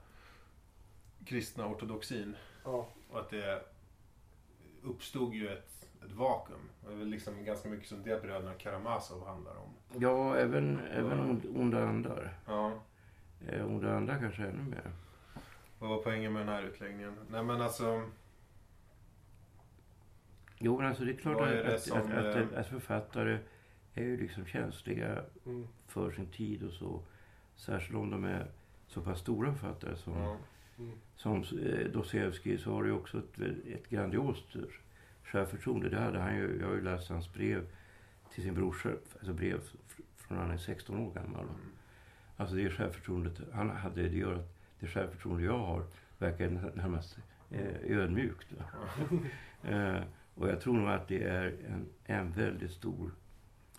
kristna ortodoxin. Ja. Och att det uppstod ju ett, ett vakuum. Och det är liksom ganska mycket som det bröderna Karamazov handlar om. Ja, även, även ond- onda andar. Ja. Eh, onda andar kanske ännu mer. Vad var poängen med den här utläggningen? Nej men alltså, Jo, men alltså det är klart att, är det att, som, att, att, eh, att författare är ju liksom känsliga Mm. för sin tid och så. Särskilt om de är så pass stora författare som, ja. Mm. som eh, Dostojevskij så har det ju också ett, ett grandiost självförtroende. Det hade han ju, jag har ju läst hans brev till sin brorsa, alltså brev fr- från när han är 16 år gammal. Mm. Alltså det självförtroendet han hade, det gör att det självförtroende jag har verkar när- närmast eh, ödmjukt. [LAUGHS] Eh, och jag tror nog att det är en, en väldigt stor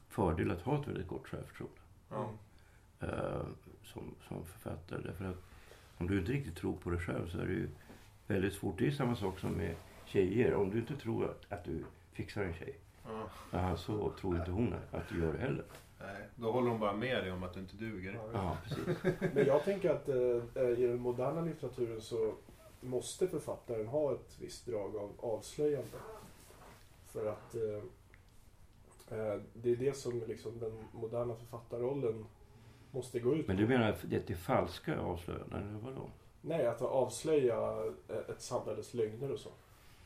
fördel att ha ett väldigt gott självförtroende Ja. eh, som, som författare. Därför att om du inte riktigt tror på dig själv så är det ju väldigt svårt. Det är samma sak som med tjejer. Om du inte tror att, att du fixar en tjej Ja. ja, så tror inte hon att du gör det heller. Nej, då håller hon bara med dig om att du inte duger. Ja. Precis. [LAUGHS] Men jag tänker att eh, i den moderna litteraturen så måste författaren ha ett visst drag av avslöjande. För att eh, eh, det är det som liksom den moderna författarrollen måste gå ut Men på. du menar att det är falska avslöjanden, eller vadå? Nej, att avslöja eh, ett samhälles lögner och så.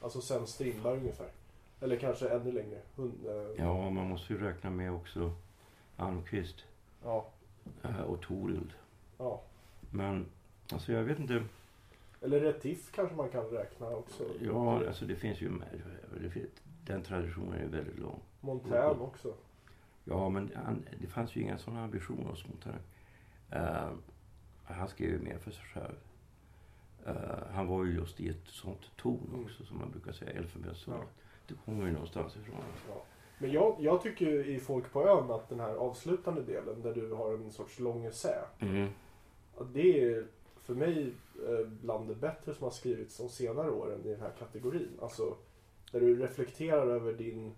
Alltså sen Strindberg ungefär. Eller kanske ännu längre. Hund, eh, Ja, man måste ju räkna med också Almqvist ja. eh, och Torild. ja. Men alltså jag vet inte. Eller Retiff kanske man kan räkna också. Ja, alltså det finns ju det finns, den traditionen är väldigt lång. Montaigne också. Ja, men han, det fanns ju inga sådana ambitioner hos Montaigne. Eh, han skrev ju mer för sig själv. Eh, han var ju just i ett sånt ton Mm. också, som man brukar säga, elfenbenstorn. Ja. Det kommer ju någonstans ifrån. Ja. Men jag, jag tycker i Folk på ön att den här avslutande delen där du har en sorts lång essä. Mm. Det är för mig eh, bland det bättre som har skrivits de senare åren i den här kategorin. Alltså där du reflekterar över din,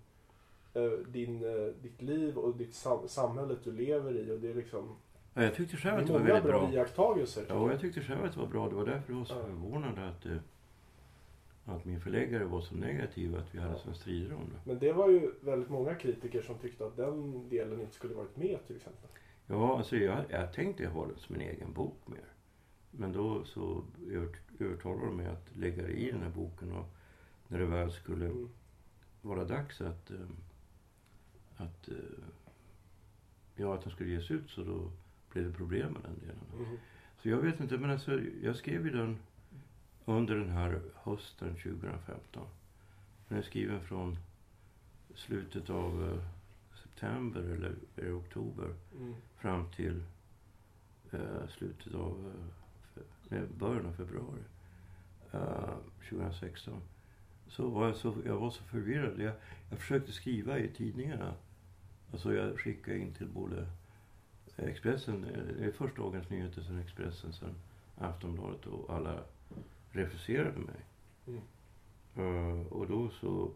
eh, din, ditt liv och ditt sam- samhället du lever i. Och det är liksom Ja, jag tyckte själv att det var väldigt bra, bra. iakttagelser. Ja, jag. jag tyckte själv att det var bra. Det var därför det var så Ja. förvånande att, eh, att min förläggare var så negativ att vi hade Ja. sån strider om det. Men det var ju väldigt många kritiker som tyckte att den delen inte skulle varit med till exempel. Ja, alltså jag, jag tänkte ha den som en egen bok mer. Men då så övert, övertalade de mig att lägga det i den här boken och när det väl skulle Mm. vara dags att, eh, att, eh, ja, att den skulle ges ut så då blev det problem med den delen. Mm. Så jag vet inte, men alltså jag skrev ju den under den här hösten 2015. Den är skriven från slutet av eh, september eller, eller oktober Mm. fram till eh, slutet av eh, början av februari eh, 2016. Så var jag, så, jag var så förvirrad. Jag, jag försökte skriva i tidningarna. Alltså jag skickade in till både Expressen, eh, det är först Dagens Nyheter, sen Expressen, sen Aftonbladet och alla refuserade mig. Mm. Eh, och då så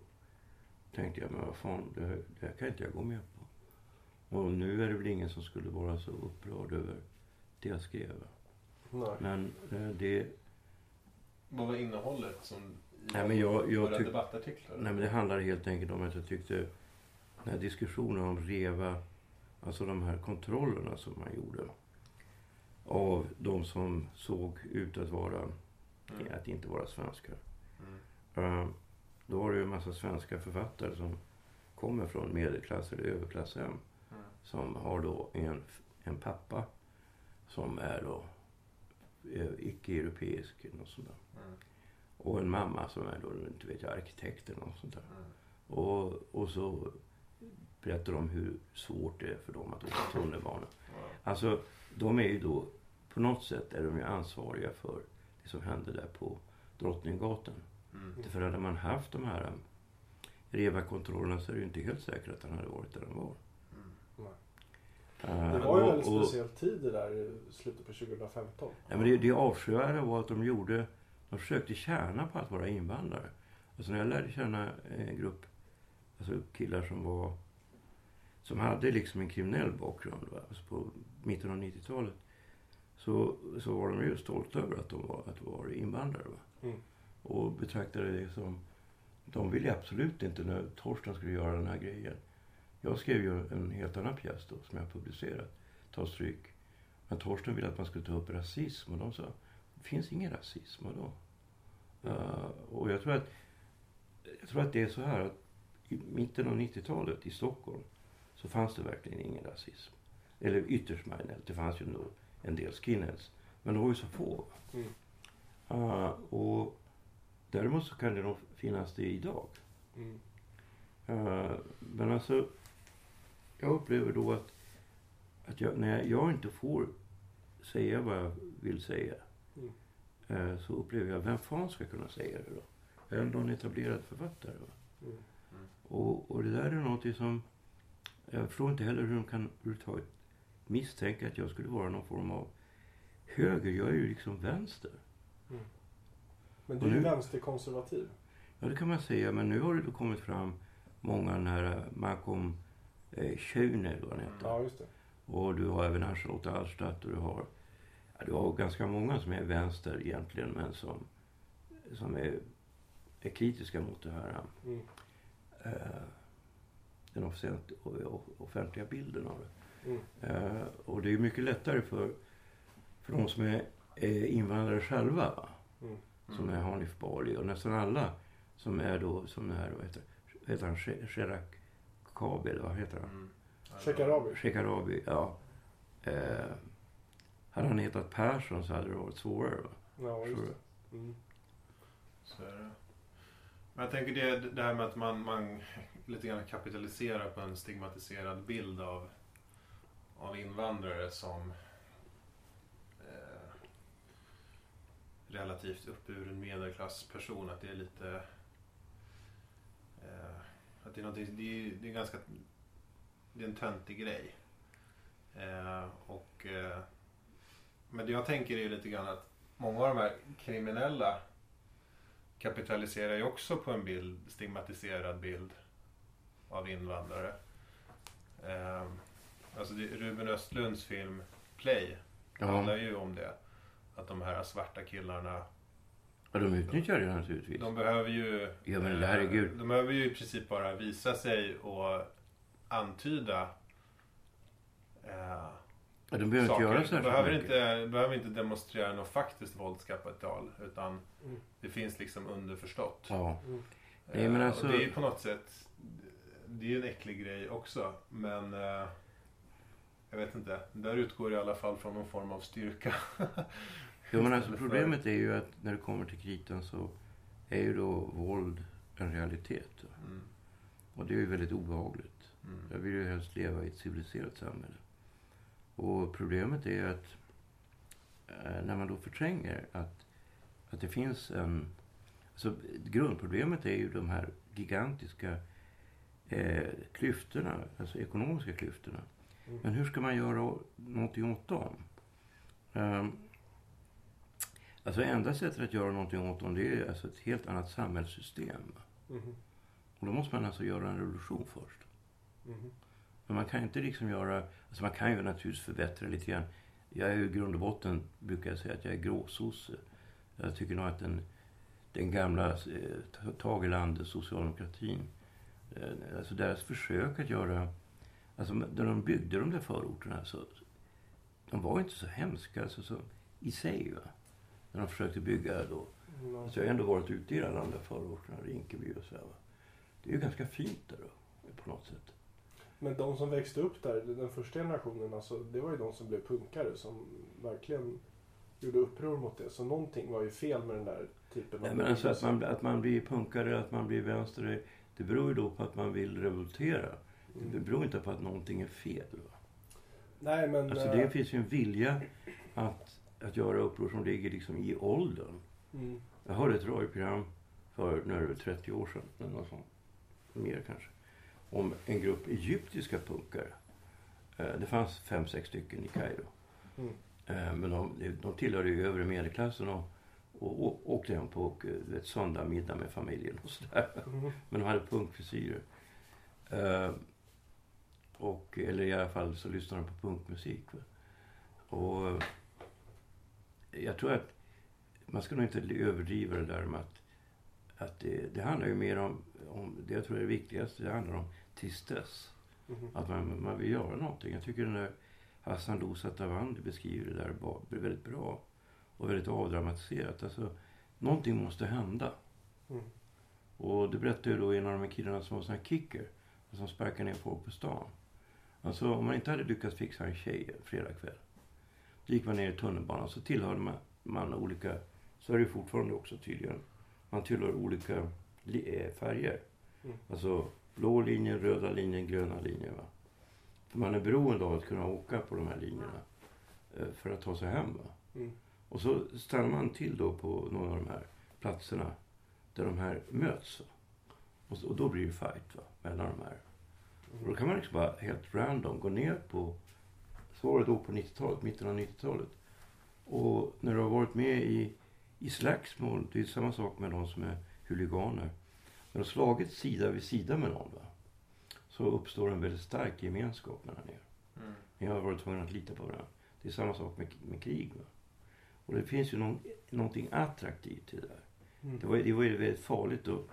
tänkte jag, men vad fan, det, här- det här kan inte jag gå med på. Och nu är det väl ingen som skulle vara så upprörd över det jag skrev. Nej. Men eh, det, Vad var innehållet som Nej, men jag- jag tyck- debattartiklar? nej, men det handlar helt enkelt om att jag tyckte den här diskussionen om REVA, alltså de här kontrollerna som man gjorde av de som såg ut att vara, Mm. att inte vara svenskar. Mm. Eh, Då var det ju en massa svenska författare som kommer från medelklass eller överklasshem. Mm. Som har då en, en pappa som är då eh, icke-europeisk eller något sånt där. Mm. Och en mamma som är då, inte vet jag, arkitekt eller något sånt där. Mm. Och, och så berättar de hur svårt det är för dem att åka tunnelbana. Alltså, de är ju då, på något sätt är de ju ansvariga för det som hände där på Drottninggatan. Mm. För hade man haft de här um, REVA-kontrollerna så är det ju inte helt säkert att han hade varit där han var. Mm. Eh, Det var ju en väldigt och- speciell tid det där i slutet på 2015. Ja, men det, det avskyvärda var att de gjorde, de försökte tjäna på att vara invandrare. Alltså när jag lärde känna en grupp alltså killar som var, som hade liksom en kriminell bakgrund? Alltså på mitten av 90-talet. Så, så var de ju stolta över att de var, att de var invandrare. Va? Mm. Och betraktade det som, de ville absolut inte när Torsten skulle göra den här grejen. Jag skrev ju en helt annan pjäs då, som jag publicerat, Ta stryk. Men Torsten ville att man skulle ta upp rasism och de sa, det finns ingen rasism. Vadå? Uh, och jag tror, att, jag tror att det är så här att i mitten av 90-talet i Stockholm så fanns det verkligen ingen rasism. Eller ytterst marginellt. Det fanns ju ändå en del skinheads. Men de var ju så få. Mm. Uh, och däremot så kan det nog finnas det idag. Mm. Uh, men alltså, jag upplever då att, att jag, när jag inte får säga vad jag vill säga. Mm. eh, så upplever jag, vem fan ska kunna säga det då? Är det någon etablerad författare? Mm. Och, och det där är någonting som... Jag förstår inte heller hur de kan överhuvudtaget misstänka att jag skulle vara någon form av höger. Jag är ju liksom vänster. Men du är ju vänsterkonservativ. Ja, det kan man säga. Men nu har det då kommit fram många den här Malcolm eh, Schöne, vad han heter. Ja, just det. Och du har även Ann-Charlotte och du har, ja, du har ganska många som är vänster egentligen men som, som är, är kritiska mot det här. Mm. Eh, den offent- o- offentliga bilden av det. Mm. Eh, och det är mycket lättare för, för de som är, är invandrare själva. Va? Mm. Som är Hanif Bali och nästan alla som är då som det här, vad heter, vad heter han, She- Sherak Kabi eller vad heter han? Mm. Shekarabi. Shekarabi, ja. Eh, hade han hetat Persson så hade det varit svårare. Va? Ja, just det. Mm. Så är det. Men jag tänker det, det här med att man, man lite grann kapitalisera på en stigmatiserad bild av, av invandrare som eh, relativt uppburen medelklassperson. Att det är lite... Eh, att det är det är, det är ganska... Det är en töntig grej. Eh, och... Eh, men det jag tänker är lite grann att många av de här kriminella kapitaliserar ju också på en bild, stigmatiserad bild av invandrare. Eh, alltså det, Ruben Östlunds film Play handlar ju om det. Att de här svarta killarna, ja, de utnyttjar det naturligtvis. de behöver ju... Ja, men herregud. De behöver ju i princip bara visa sig och antyda eh, Ja, de behöver saker. inte göra de särskilt behöver mycket. inte, behöver inte demonstrera något faktiskt våldskapital. Utan Mm. det finns liksom underförstått. Ja. Mm. Nej, men Eh, alltså- och det är ju på något sätt, det är ju en äcklig grej också. Men eh, jag vet inte, där utgår det i alla fall från någon form av styrka. [LAUGHS] Jo, men alltså problemet är ju att när det kommer till kritan så är ju då våld en realitet. Mm, Och det är ju väldigt obehagligt. mm, Jag vill ju helst leva i ett civiliserat samhälle. Och problemet är att eh, när man då förtränger att, att det finns en... Alltså grundproblemet är ju de här gigantiska eh, klyftorna, alltså ekonomiska klyftorna. Mm. Men hur ska man göra någonting åt dem? Um, alltså enda sättet att göra någonting åt dem det är alltså ett helt annat samhällssystem. Mhm. Och då måste man alltså göra en revolution först. Mhm. Men man kan inte liksom göra... Alltså man kan ju naturligtvis förbättra lite grann. Jag är ju i grund och botten, brukar jag säga, att jag är gråsosse. Jag tycker nog att den, den gamla eh, Tageland, socialdemokratin, alltså deras försök att göra... Alltså när de byggde de där förorterna så... De var inte så hemska alltså, så, i sig. Va? När de försökte bygga då. Ja. Alltså jag har ändå varit ute i alla de där förorterna, Rinkeby och så här, va? Det är ju ganska fint där då, på något sätt. Men de som växte upp där, den första generationen, alltså, det var ju de som blev punkare som verkligen gjorde uppror mot det. Så någonting var ju fel med den där typen Nej, men alltså att man, att man blir punkare, att man blir vänster, det, beror ju då på att man vill revoltera. Det Mm. beror inte på att någonting är fel. Va? Nej, men... Alltså eh, det finns ju en vilja att, att göra uppror som ligger liksom i åldern. Mm. Jag hörde ett radioprogram för nu är väl 30 år sedan, eller något sånt, mer kanske, om en grupp egyptiska punkare. Eh, Det fanns fem, sex stycken i Kairo. Mm. Eh, Men de, de tillhörde ju övre medelklassen och, och, och åkte hem på eh, ett söndag middag med familjen och sådär. Mhm. [LAUGHS] Men de hade punkfrisyrer. Eh, och, eller i alla fall så lyssnade de på punkmusik. Va? Och eh, jag tror att man ska nog inte överdriva det där med att, att det, det handlar ju mer om, om, det jag tror är det viktigaste, det handlar om tristess. Mhm. Att man, man vill göra någonting. Jag tycker den där Hassan Lousa Tavandi beskriver det där väldigt bra. Och väldigt avdramatiserat. Alltså, någonting måste hända. Mm. Och det berättade ju då en av de här killarna som var sån här kicker. Som sparkar ner folk på stan. Alltså om man inte hade lyckats fixa en tjej en fredagkväll. Då gick man ner i tunnelbanan så tillhörde man, man olika, så är det ju fortfarande också tydligen. Man tillhör olika li, eh, färger. Mm. Alltså blå linjen, röda linjen, gröna linjen. Va? För man är beroende av att kunna åka på de här linjerna. eh, För att ta sig hem. Va? Mm. Och så stannar man till då på några av de här platserna där de här möts. Och, så, och då blir det fight va, mellan de här. Och då kan man liksom bara helt random gå ner på, så var det då på 90-talet, mitten av 90-talet. Och när du har varit med i, i slagsmål, det är samma sak med de som är huliganer. När du har slagit sida vid sida med någon va, så uppstår en väldigt stark gemenskap mellan er. Mm. Ni har varit tvungna att lita på varandra. Det är samma sak med, med krig. Va? Och det finns ju någon, någonting attraktivt i det där. Mm. Det var, det var ju väldigt farligt och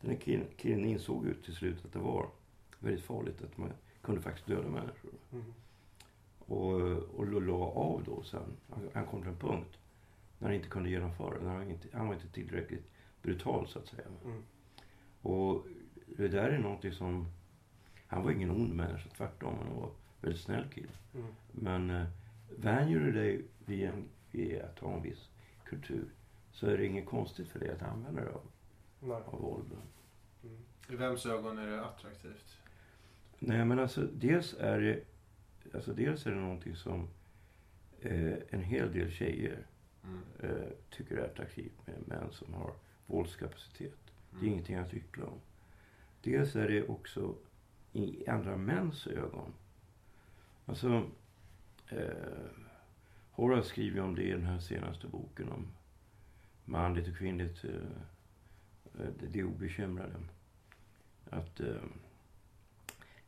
den här killen, killen insåg ju till slut att det var väldigt farligt att man kunde faktiskt döda människor. Mm. Och, och la av då sen. Han, han kom till en punkt när han inte kunde genomföra det. När han, inte, han var inte tillräckligt brutal så att säga. Mm. Och det där är någonting som... Han var ingen ond människa, tvärtom. Han var en väldigt snäll kille. Mm. Men eh, vänjer du dig vid, en, vid att ha en viss kultur så är det inget konstigt för dig att använda dig av, Nej. av våld. Mm. I vems ögon är det attraktivt? Nej men alltså dels är det, alltså, dels är det någonting som eh, en hel del tjejer Mm. eh, tycker är attraktivt med män som har våldskapacitet. Det är Mm. ingenting att hyckla om. Dels är det också i andra mäns ögon. Alltså, eh, Horace skriver ju om det i den här senaste boken om manligt och kvinnligt, eh, eh, det, obekymrade. Att eh,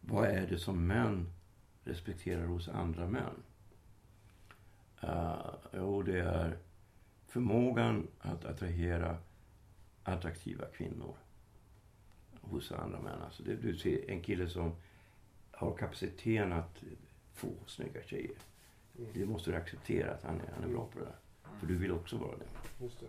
vad är det som män respekterar hos andra män? Uh, jo, det är förmågan att attrahera attraktiva kvinnor hos andra män. Alltså det, du ser en kille som har kapaciteten att få snygga tjejer. Mm. Det måste du acceptera att han är, han är bra på det där. För du vill också vara det. Just det.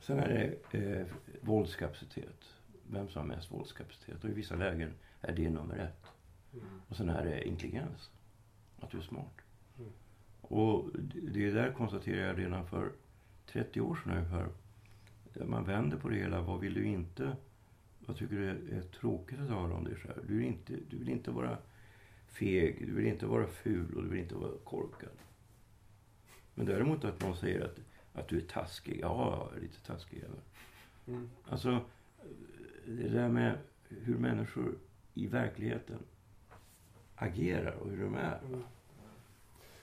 Sen är det eh, våldskapacitet. Vem som har mest våldskapacitet. Och i vissa lägen är det nummer ett. Mm. Och sen är det intelligens. Att du är smart. Mm. Och det där konstaterade jag redan för 30 år sedan ungefär. Man vänder på det hela. Vad vill du inte? Vad tycker du är, är tråkigt att höra om dig själv? Du vill, inte, du vill inte vara feg, du vill inte vara ful och du vill inte vara korkad. Men däremot att någon säger att, att du är taskig. Ja, jag är lite taskig. Mm. Alltså, det där med hur människor i verkligheten agerar och hur de är. Mm.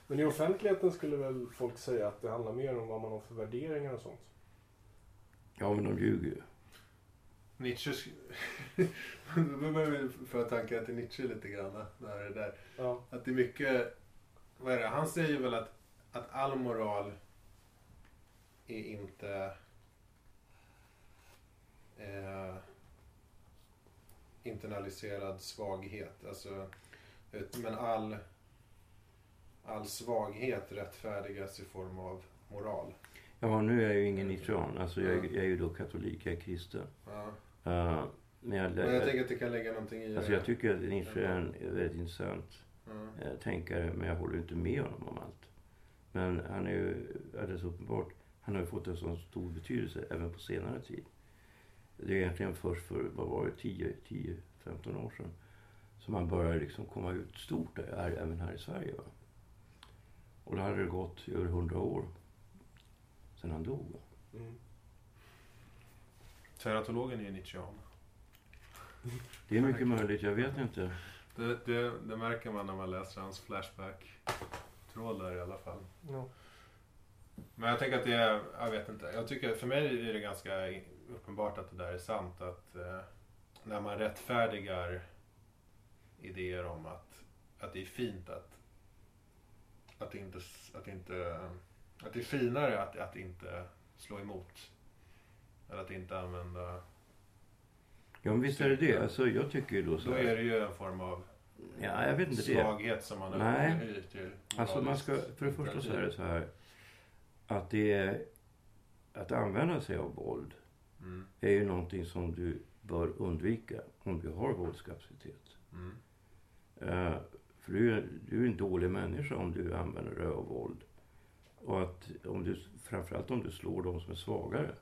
Men i offentligheten skulle väl folk säga att det handlar mer om vad man har för värderingar och sånt? Ja, men de ljuger ju. Nietzsche... [LAUGHS] Då börjar vi föra tankar till Nietzsche lite grann. När det där. Ja. Att det är mycket... Vad är det? Han säger väl att, att all moral är inte... Eh, internaliserad svaghet. Alltså, men all, all svaghet rättfärdigas i form av moral. Ja, nu är jag ju ingen nietzschean. Alltså, jag, är- jag är ju då katolik, jag är kristen. Ja. Uh, men jag, Men jag tänker att det kan ligga någonting i alltså, jag tycker att Nietzsche är en väldigt intressant eh, tänkare, men jag håller inte med honom om allt. Men han är ju alldeles uppenbart, han har ju fått en så stor betydelse även på senare tid. Det är egentligen först för, vad var det, 10-15 år sedan som han började liksom komma ut stort här, även här i Sverige. Va? Och då hade det gått över 100 år sedan han dog. Mm. Teratologen är ju Nietzschean. Det är mycket möjligt, jag vet inte. Det, det, det märker man när man läser hans Flashback-trådar i alla fall. Ja. Men jag tänker att det är, jag vet inte. Jag tycker, för mig är det ganska uppenbart att det där är sant. Att eh, när man rättfärdigar idéer om att, att det är fint att, att inte, att inte, att det är finare att, att inte slå emot. Eller att inte använda, Ja, men visst är det det. Alltså, jag tycker ju då så då är det ju en form av Ja, jag vet inte det. svaghet som man Nej. upphöjer till Alltså man ska, för det första så är det så här att det är, att använda sig av våld Mm, är ju någonting som du bör undvika om du har våldskapacitet. mm, Eh, för du är, du är en dålig människa om du använder dig av våld. Och att om du, framförallt om du slår de som är svagare.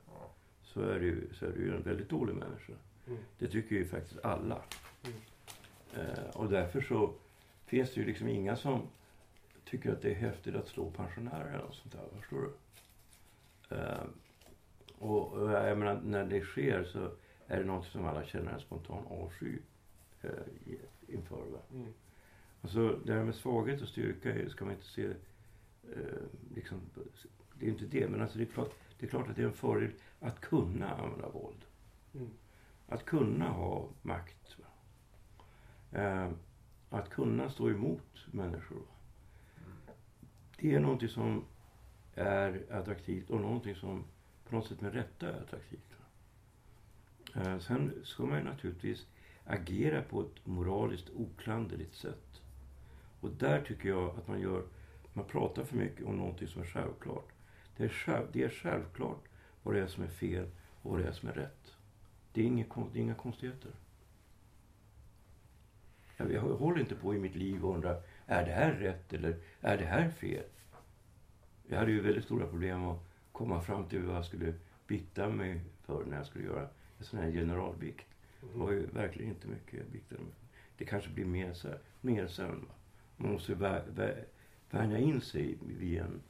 Så är du, så är du ju en väldigt dålig människa. Mm. Det tycker ju faktiskt alla. Mm. Eh, och därför så finns det ju liksom inga som tycker att det är häftigt att slå pensionärer eller något sånt där. Förstår du? Eh, och, och jag menar, när det sker så är det något som alla känner en spontan avsky eh, inför. Va? Mm. Alltså det här med svaghet och styrka ska man inte se... Eh, liksom, det är inte det, men alltså det, är klart, det är klart att det är en fördel att kunna använda våld. Mm. Att kunna ha makt. Eh, att kunna stå emot människor. Det är någonting som är attraktivt och någonting som på något sätt med rätta är attraktivt. Eh, sen ska man naturligtvis agera på ett moraliskt oklanderligt sätt. Och där tycker jag att man gör, man pratar för mycket om någonting som är självklart. Det är, själv, det är självklart vad det är som är fel och vad det är som är rätt. Det är, inga, det är inga konstigheter. Jag, jag håller inte på i mitt liv och undrar, är det här rätt eller är det här fel? Jag hade ju väldigt stora problem att komma fram till vad jag skulle bikta mig för när jag skulle göra en sån här generalbikt. Det var ju verkligen inte mycket jag biktade mig för. Det kanske blir mer, så- mer sen. Va? Man måste vä- vä- vänja in sig vid en,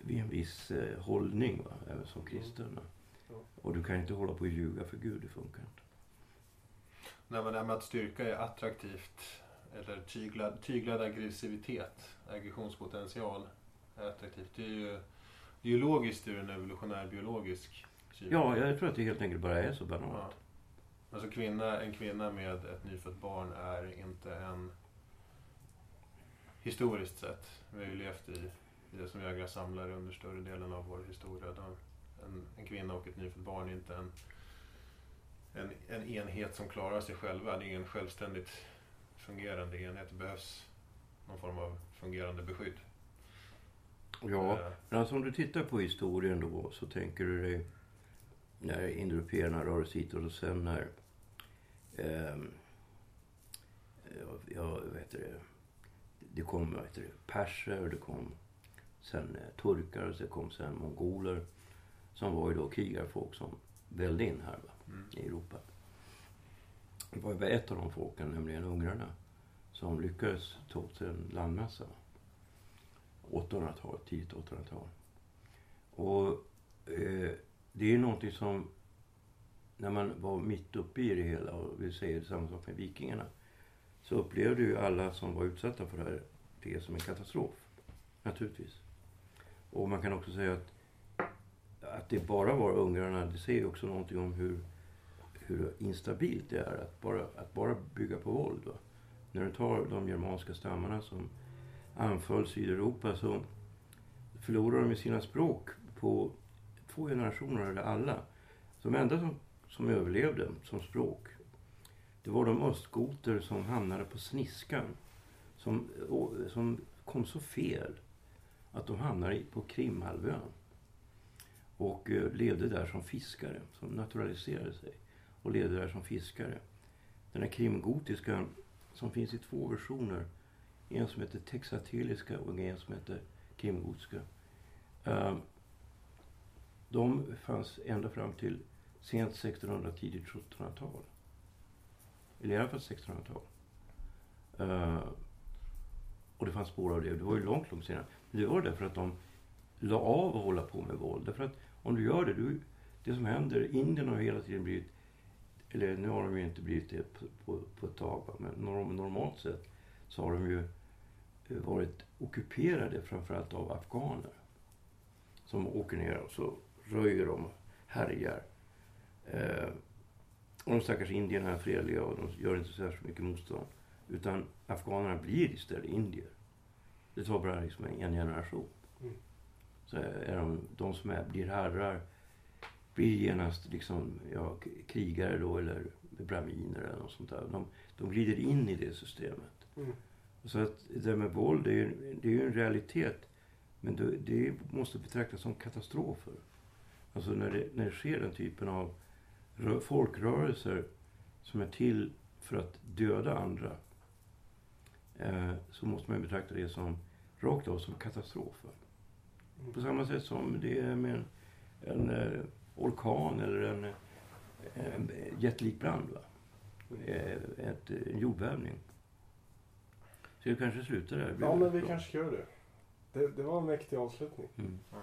vid en viss eh, hållning, va? även som kristen. va? Ja. Och du kan inte hålla på och ljuga för Gud, det funkar inte. Nej, men det här med att styrka är attraktivt. Eller tyglad, tyglad aggressivitet, aggressionspotential är attraktivt. Det är ju, det är ju logiskt ur en evolutionär biologisk synvinkel. Ja, jag tror att det helt enkelt bara är så banalt. Ja. Alltså kvinna, en kvinna med ett nyfött barn är inte en... Historiskt sett. Vi har ju levt i det som jägare samlare under större delen av vår historia. De, en, en kvinna och ett nyfött barn är inte en, en, en enhet som klarar sig själva. Det är ingen självständigt fungerande enhet. Det behövs någon form av fungerande beskydd. Ja, Eh, men alltså om du tittar på historien då så tänker du dig när indoeuropeerna rör sig hit och sen när ehm, ja, ja, vad heter det, det kom heter det, perser, det kom sen eh, turkar och så kom sen mongoler som var ju då krigarfolk som välde in här va, mm. i Europa. Det var ju ett av de folken, nämligen ungrarna, som lyckades ta åt sig en landmassa. 800-tal, tidigt 800-tal. Och eh, det är någonting som, när man var mitt uppe i det hela, och vi säger samma sak med vikingarna, så upplevde ju alla som var utsatta för det här det som en katastrof. Naturligtvis. Och man kan också säga att, att det bara var ungrarna, det säger också någonting om hur, hur instabilt det är att bara, att bara bygga på våld. Va? När du tar de germanska stammarna som anföll Sydeuropa så förlorade de sina språk på två generationer, eller alla. De enda som, som överlevde som språk, det var de östgoter som hamnade på sniskan. Som, som kom så fel att de hamnade på Krimhalvön. Och eh, levde där som fiskare, som naturaliserade sig. Och levde där som fiskare. Den här krimgotiska, som finns i två versioner. En som heter texatiliska och en som heter krimgotiska. Ehm, de fanns ända fram till sent 1600, tidigt 1700-tal. Eller i alla fall 1600-tal. Ehm, och det fanns spår av det. Det var ju långt, långt senare gör det var därför att de la av att hålla på med våld. Därför att om du gör det, du, det som händer, Indien har hela tiden blivit, eller nu har de ju inte blivit det på, på, på ett tag, men norm, normalt sett så har de ju eh, varit ockuperade framförallt av afghaner. Som åker ner och så röjer de och härjar. Eh, och de stackars indierna är fredliga och de gör inte så särskilt mycket motstånd. Utan afghanerna blir istället indier. Det tar bara liksom en generation. Mm. Så är de, de som är, blir herrar blir genast liksom, ja, krigare då eller braminer eller något sånt där. De, de glider in i det systemet. Mm. Så att det där med våld, det är ju det är ju en realitet. Men det, det måste betraktas som katastrofer. Alltså när det, när det sker den typen av rö- folkrörelser som är till för att döda andra. Eh, så måste man betrakta det som rakt av som katastrofer. På samma sätt som det är med en, en eh, orkan eller en, en jättelik brand. Va? Eh, ett, en jordbävning. Så vi kanske slutar där. Ja, men vi bra. kanske ska göra det. det. Det var en mäktig avslutning. Mm. Ja.